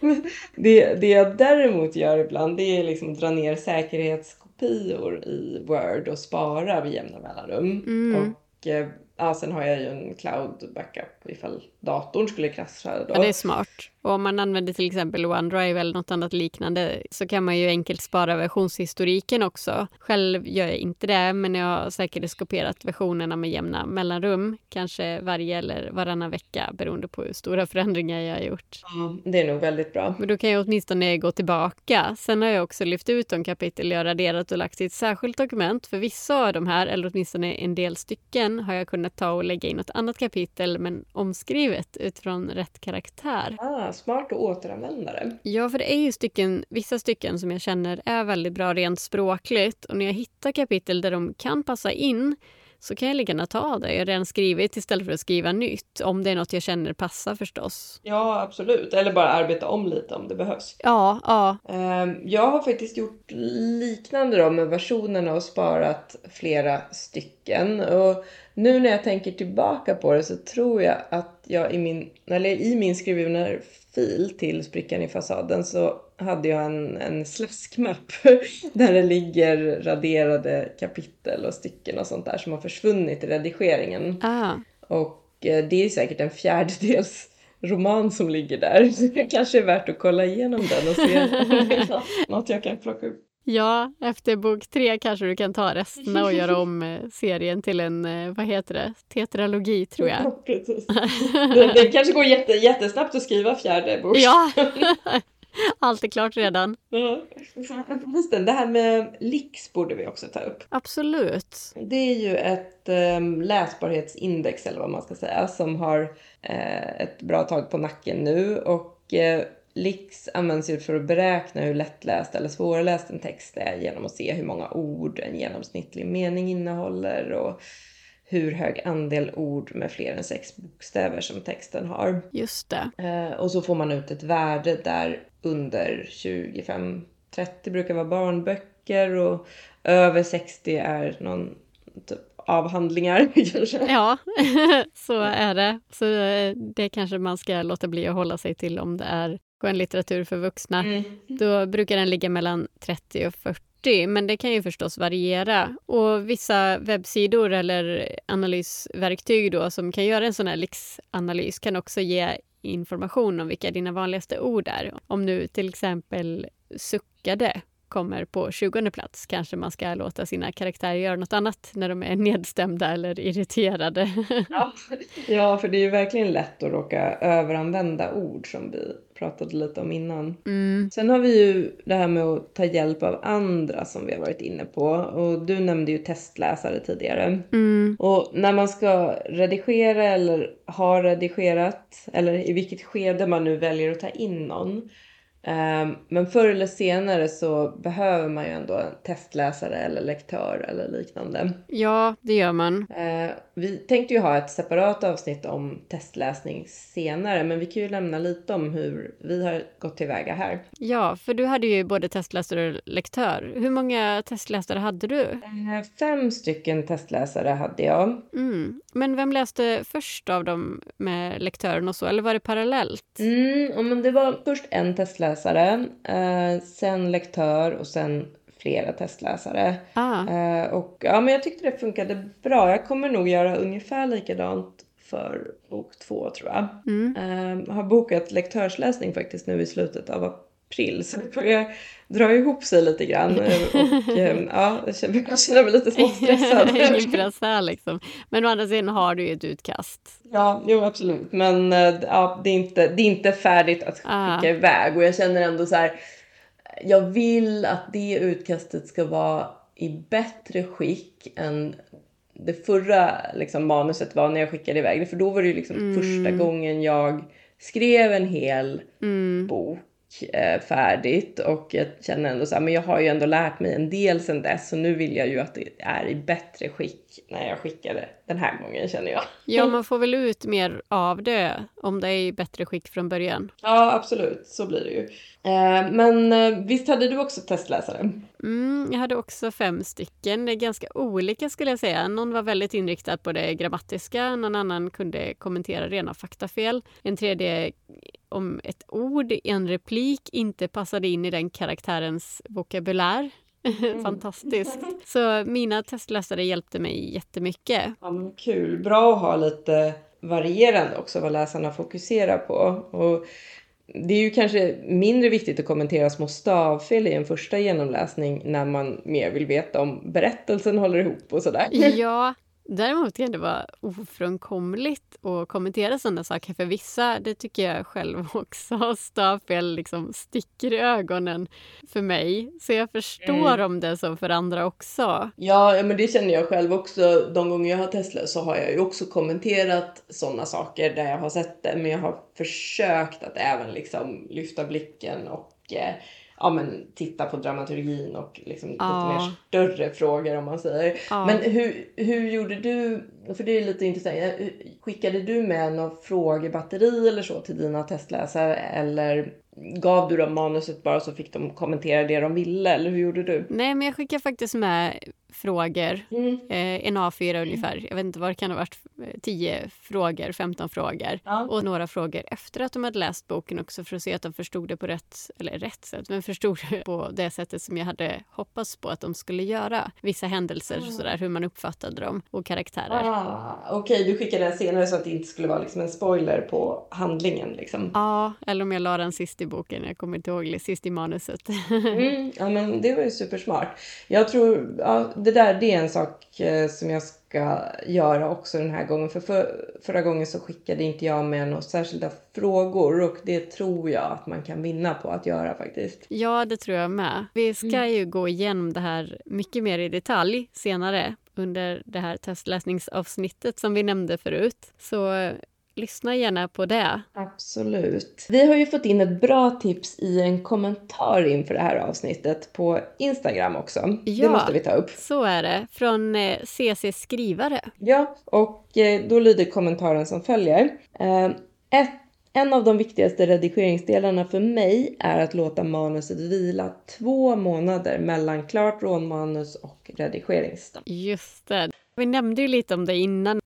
det, det jag däremot gör ibland, det är liksom dra ner säkerhetskopior i Word och spara vid jämna mellanrum. Mm. Och eh, ja, sen har jag ju en cloud backup ifall datorn skulle krascha. Då. Ja, det är smart. Och om man använder till exempel OneDrive eller något annat liknande så kan man ju enkelt spara versionshistoriken också. Själv gör jag inte det, men jag har säkerhetskopierat versionerna med jämna mellanrum. Kanske varje eller varannan vecka beroende på hur stora förändringar jag har gjort. Ja, det är nog väldigt bra. Men då kan jag åtminstone gå tillbaka. Sen har jag också lyft ut de kapitel jag raderat och lagt i ett särskilt dokument. För vissa av de här, eller åtminstone en del stycken, har jag kunnat ta och lägga in något annat kapitel men omskrivet utifrån rätt karaktär. Ah, smart att återanvända det. Ja, för det är ju stycken, vissa stycken som jag känner är väldigt bra rent språkligt och när jag hittar kapitel där de kan passa in så kan jag lika gärna ta det jag redan skrivit istället för att skriva nytt. Om det är något jag känner passar förstås. Ja, absolut. Eller bara arbeta om lite om det behövs. Ja, ja. Ehm, jag har faktiskt gjort liknande då med versionerna och sparat flera stycken. Och nu när jag tänker tillbaka på det så tror jag att jag i min, eller i min skrivna-fil till sprickan i fasaden så hade jag en, en slaskmapp där det ligger raderade kapitel och stycken och sånt där som har försvunnit i redigeringen. Ah. Och eh, det är säkert en fjärdedels roman som ligger där. Så det kanske är värt att kolla igenom den och se om det är något jag kan plocka upp. Ja, efter bok tre kanske du kan ta resten och göra om eh, serien till en, eh, vad heter det, tetralogi tror jag. Ja, precis. Det, det kanske går jätte, jättesnabbt att skriva fjärde bok. Ja, allt är klart redan. Ja. det här med LIX borde vi också ta upp. Absolut. Det är ju ett um, läsbarhetsindex eller vad man ska säga som har uh, ett bra tag på nacken nu och uh, LIX används ju för att beräkna hur lättläst eller svårläst en text är genom att se hur många ord en genomsnittlig mening innehåller och hur hög andel ord med fler än sex bokstäver som texten har. Just det. Eh, och så får man ut ett värde där under 25-30 brukar vara barnböcker och över 60 är någon typ avhandlingar kanske. Ja, så är det. Så eh, det kanske man ska låta bli att hålla sig till om det är skönlitteratur för vuxna. Mm. Då brukar den ligga mellan 30 och 40 men det kan ju förstås variera. Och vissa webbsidor eller analysverktyg då som kan göra en sån här LIX-analys kan också ge information om vilka dina vanligaste ord är. Om nu till exempel suckade kommer på 20 plats kanske man ska låta sina karaktärer göra något annat när de är nedstämda eller irriterade. Ja, ja för det är ju verkligen lätt att råka överanvända ord som vi pratade lite om innan. Mm. Sen har vi ju det här med att ta hjälp av andra som vi har varit inne på. Och du nämnde ju testläsare tidigare. Mm. Och när man ska redigera eller har redigerat, eller i vilket skede man nu väljer att ta in någon, men förr eller senare så behöver man ju ändå en testläsare eller lektör eller liknande. Ja, det gör man. Ehm, vi tänkte ju ha ett separat avsnitt om testläsning senare, men vi kan ju lämna lite om hur vi har gått tillväga här. Ja, för du hade ju både testläsare och lektör. Hur många testläsare hade du? Ehm, fem stycken testläsare hade jag. Mm. Men vem läste först av dem med lektören och så, eller var det parallellt? Mm, men det var först en testläsare testläsare, eh, sen lektör och sen flera testläsare. Ah. Eh, och ja, men jag tyckte det funkade bra. Jag kommer nog göra ungefär likadant för bok två tror jag. Mm. Eh, har bokat lektörsläsning faktiskt nu i slutet av april så det börjar dra ihop sig lite grann. Och eh, ja, jag känner mig lite småstressad. Ingen press här liksom. Men å andra sidan har du ju ett utkast. Ja, jo absolut. Men eh, ja, det, är inte, det är inte färdigt att ah. skicka iväg och jag känner ändå så här. Jag vill att det utkastet ska vara i bättre skick än det förra liksom, manuset var när jag skickade iväg det. För då var det ju liksom mm. första gången jag skrev en hel mm. bok färdigt och jag känner ändå så här, men jag har ju ändå lärt mig en del sedan dess så nu vill jag ju att det är i bättre skick när jag skickar det den här gången känner jag. Ja, man får väl ut mer av det om det är i bättre skick från början. Ja, absolut, så blir det ju. Eh, men eh, visst hade du också testläsare? Mm, jag hade också fem stycken. Det är ganska olika skulle jag säga. Någon var väldigt inriktad på det grammatiska, någon annan kunde kommentera rena faktafel. En tredje om ett ord i en replik inte passade in i den karaktärens vokabulär. Mm. Fantastiskt. Så mina testläsare hjälpte mig jättemycket. Ja, men kul. Bra att ha lite varierande också vad läsarna fokuserar på. Och det är ju kanske mindre viktigt att kommentera små stavfel i en första genomläsning när man mer vill veta om berättelsen håller ihop och sådär. Ja, Däremot kan det vara ofrånkomligt att kommentera sådana saker för vissa, det tycker jag själv också, stavfel liksom sticker i ögonen för mig. Så jag förstår mm. om det är så för andra också. Ja, men det känner jag själv också. De gånger jag har testat så har jag ju också kommenterat sådana saker där jag har sett det, men jag har försökt att även liksom lyfta blicken och eh, ja, men, titta på dramaturgin och liksom ja. lite mer större frågor om man säger. Ja. Men hur, hur gjorde du, för det är lite intressant, skickade du med något frågebatteri eller så till dina testläsare eller gav du dem manuset bara så fick de kommentera det de ville eller hur gjorde du? Nej, men jag skickade faktiskt med frågor, mm. eh, en A4 ungefär. Jag vet inte vad det kan ha varit, 10 frågor, 15 frågor. Ja. Och några frågor efter att de hade läst boken också för att se att de förstod det på rätt, eller rätt sätt, men förstod det på det sättet som jag hade hoppats på att de skulle göra. Vissa händelser, mm. sådär, hur man uppfattade dem och karaktärer. Ah, Okej, okay, du skickade den senare så att det inte skulle vara liksom en spoiler på handlingen. Liksom. Ja, eller om jag la den sist i boken, jag kommer inte ihåg, sist i manuset. mm, ja, men det var ju supersmart. Jag tror, ja, det där det är en sak eh, som jag ska göra också den här gången. För, för förra gången så skickade inte jag med några särskilda frågor och det tror jag att man kan vinna på att göra faktiskt. Ja, det tror jag med. Vi ska mm. ju gå igenom det här mycket mer i detalj senare under det här testläsningsavsnittet som vi nämnde förut. Så lyssna gärna på det. Absolut. Vi har ju fått in ett bra tips i en kommentar inför det här avsnittet på Instagram också. Ja, det måste vi ta upp. Så är det, från CC eh, Skrivare. Ja, och eh, då lyder kommentaren som följer. Eh, ett en av de viktigaste redigeringsdelarna för mig är att låta manuset vila två månader mellan klart rånmanus och redigeringsstart. Just det. Vi nämnde ju lite om det innan,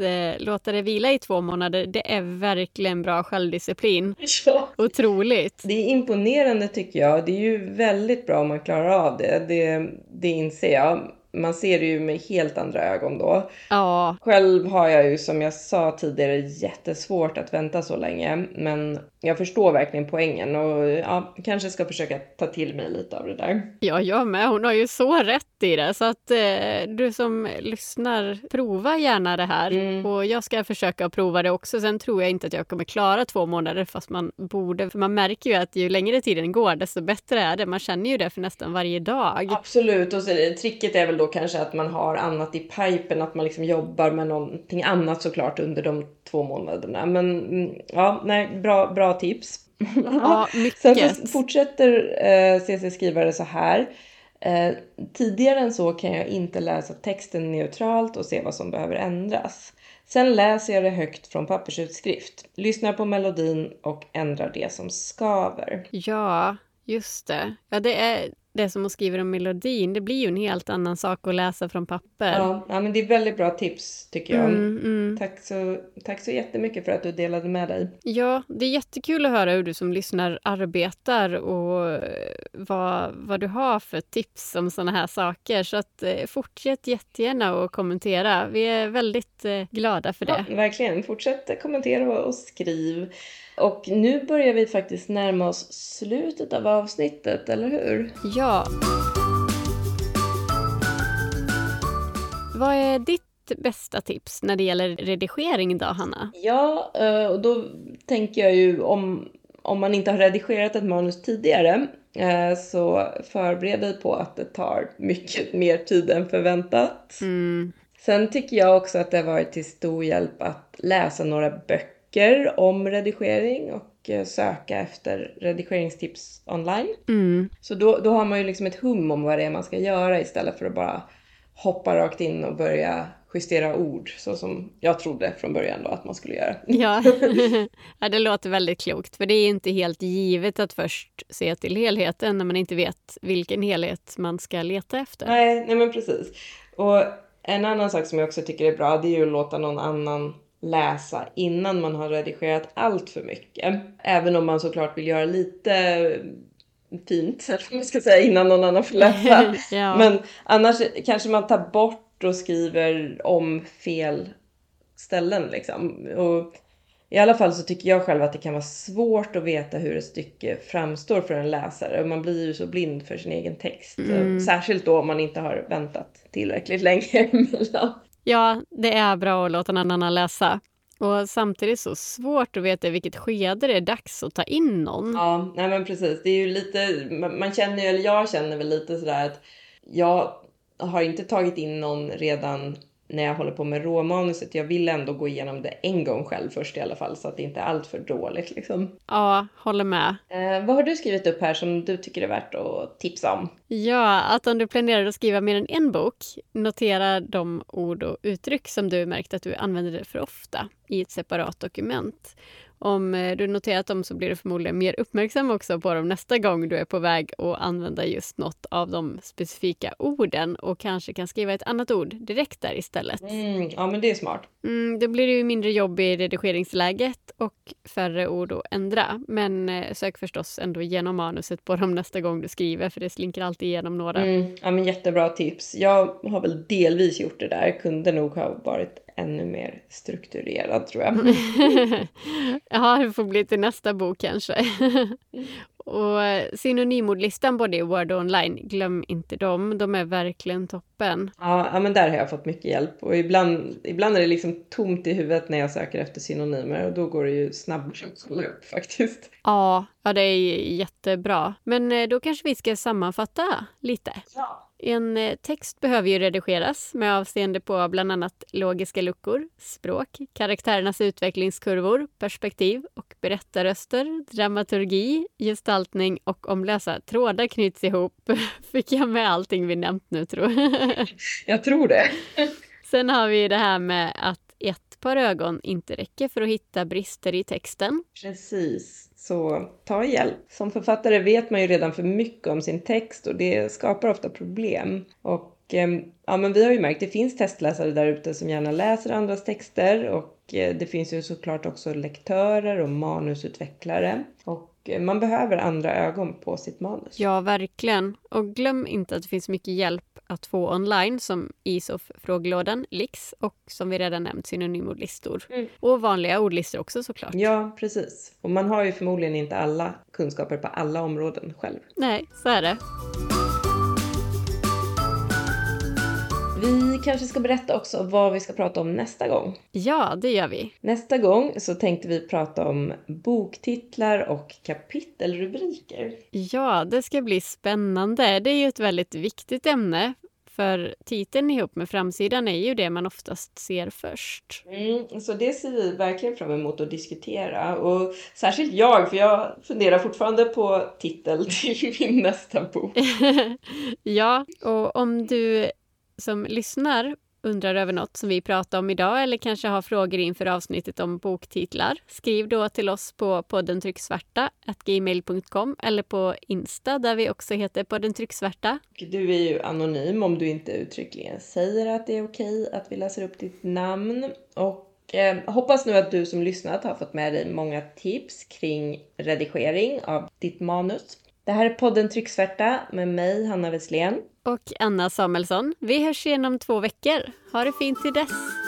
att eh, låta det vila i två månader, det är verkligen bra självdisciplin. Ja. Otroligt. Det är imponerande tycker jag. Det är ju väldigt bra om man klarar av det. Det, det inser jag man ser det ju med helt andra ögon då. Ja. Själv har jag ju som jag sa tidigare jättesvårt att vänta så länge. Men jag förstår verkligen poängen och ja, kanske ska försöka ta till mig lite av det där. Ja, jag med. Hon har ju så rätt i det. Så att eh, du som lyssnar, prova gärna det här. Mm. Och jag ska försöka prova det också. Sen tror jag inte att jag kommer klara två månader fast man borde. För man märker ju att ju längre tiden går desto bättre är det. Man känner ju det för nästan varje dag. Absolut. Och så, tricket är väl då kanske att man har annat i pipen. Att man liksom jobbar med någonting annat såklart under de två månaderna. Men mm, ja, nej, bra, bra tips. Ja, mycket. Sen fortsätter eh, CC skrivare så här. Eh, tidigare än så kan jag inte läsa texten neutralt och se vad som behöver ändras. Sen läser jag det högt från pappersutskrift, lyssnar på melodin och ändrar det som skaver. Ja, just det. Ja, det är det som hon skriver om melodin, det blir ju en helt annan sak att läsa från papper. Ja, ja men det är väldigt bra tips tycker jag. Mm, mm. Tack, så, tack så jättemycket för att du delade med dig. Ja, det är jättekul att höra hur du som lyssnar arbetar och eh, vad, vad du har för tips om sådana här saker. Så att, eh, fortsätt jättegärna att kommentera. Vi är väldigt eh, glada för det. Ja, verkligen. Fortsätt kommentera och skriv. Och nu börjar vi faktiskt närma oss slutet av avsnittet, eller hur? Ja. Vad är ditt bästa tips när det gäller redigering då, Hanna? Ja, eh, och då tänker jag ju om, om man inte har redigerat ett manus tidigare eh, så förbered dig på att det tar mycket mer tid än förväntat. Mm. Sen tycker jag också att det har varit till stor hjälp att läsa några böcker böcker om redigering och eh, söka efter redigeringstips online. Mm. Så då, då har man ju liksom ett hum om vad det är man ska göra istället för att bara hoppa rakt in och börja justera ord så som jag trodde från början då att man skulle göra. Ja. ja, det låter väldigt klokt för det är inte helt givet att först se till helheten när man inte vet vilken helhet man ska leta efter. Nej, nej men precis. Och en annan sak som jag också tycker är bra det är ju att låta någon annan läsa innan man har redigerat allt för mycket. Även om man såklart vill göra lite fint, eller vad man ska säga, innan någon annan får läsa. ja. Men annars kanske man tar bort och skriver om fel ställen liksom. Och i alla fall så tycker jag själv att det kan vara svårt att veta hur ett stycke framstår för en läsare. Man blir ju så blind för sin egen text. Mm. Särskilt då om man inte har väntat tillräckligt länge emellan. Ja, det är bra att låta någon annan läsa. Och samtidigt så svårt att veta vilket skede det är dags att ta in någon. Ja, nej men precis. Det är ju lite, man känner ju, eller jag känner väl lite sådär att jag har inte tagit in någon redan när jag håller på med råmanuset. Jag vill ändå gå igenom det en gång själv först i alla fall så att det inte är allt för dåligt liksom. Ja, håller med. Eh, vad har du skrivit upp här som du tycker är värt att tipsa om? Ja, att om du planerar att skriva mer än en bok, notera de ord och uttryck som du märkt att du använder för ofta i ett separat dokument. Om eh, du noterat dem så blir du förmodligen mer uppmärksam också på dem nästa gång du är på väg att använda just något av de specifika orden och kanske kan skriva ett annat ord direkt där istället. Mm, ja, men det är smart. Mm, då blir det ju mindre jobb i redigeringsläget och färre ord att ändra. Men eh, sök förstås ändå igenom manuset på dem nästa gång du skriver för det slinker alltid igenom några. Mm, ja, men jättebra tips. Jag har väl delvis gjort det där. Kunde nog ha varit ännu mer strukturerad tror jag. ja, det får bli till nästa bok kanske. och eh, synonymordlistan både i Word och online, glöm inte dem. De är verkligen toppen. Ja, ja men där har jag fått mycket hjälp. Och ibland, ibland är det liksom tomt i huvudet när jag söker efter synonymer och då går det ju snabbare att kolla upp faktiskt. Ja, ja, det är jättebra. Men eh, då kanske vi ska sammanfatta lite. Ja. En eh, text behöver ju redigeras med avseende på bland annat logiska luckor, språk, karaktärernas utvecklingskurvor, perspektiv och berättarröster, dramaturgi, gestaltning och om lösa trådar knyts ihop. Fick jag med allting vi nämnt nu tror jag? jag tror det. Sen har vi det här med att ett par ögon inte räcker för att hitta brister i texten. Precis. Så ta hjälp. Som författare vet man ju redan för mycket om sin text och det skapar ofta problem. Och ehm, ja, men vi har ju märkt, det finns testläsare där ute som gärna läser andras texter och eh, det finns ju såklart också lektörer och manusutvecklare. Och eh, man behöver andra ögon på sitt manus. Ja, verkligen. Och glöm inte att det finns mycket hjälp att få online som ISOF-frågelådan, LIX och som vi redan nämnt synonymordlistor. Mm. Och vanliga ordlistor också såklart. Ja, precis. Och man har ju förmodligen inte alla kunskaper på alla områden själv. Nej, så är det. Vi kanske ska berätta också vad vi ska prata om nästa gång. Ja, det gör vi. Nästa gång så tänkte vi prata om boktitlar och kapitelrubriker. Ja, det ska bli spännande. Det är ju ett väldigt viktigt ämne. För titeln ihop med framsidan är ju det man oftast ser först. Mm, så det ser vi verkligen fram emot att diskutera. Och särskilt jag, för jag funderar fortfarande på titel till min nästa bok. ja, och om du som lyssnar undrar över något som vi pratar om idag eller kanske har frågor inför avsnittet om boktitlar, skriv då till oss på podden trycksvarta gmail.com eller på Insta där vi också heter podden trycksvarta. Du är ju anonym om du inte uttryckligen säger att det är okej att vi läser upp ditt namn. Och eh, hoppas nu att du som lyssnat har fått med dig många tips kring redigering av ditt manus. Det här är podden Trycksvärta med mig, Hanna Wesslén. Och Anna Samuelsson. Vi hörs igen om två veckor. Ha det fint till dess.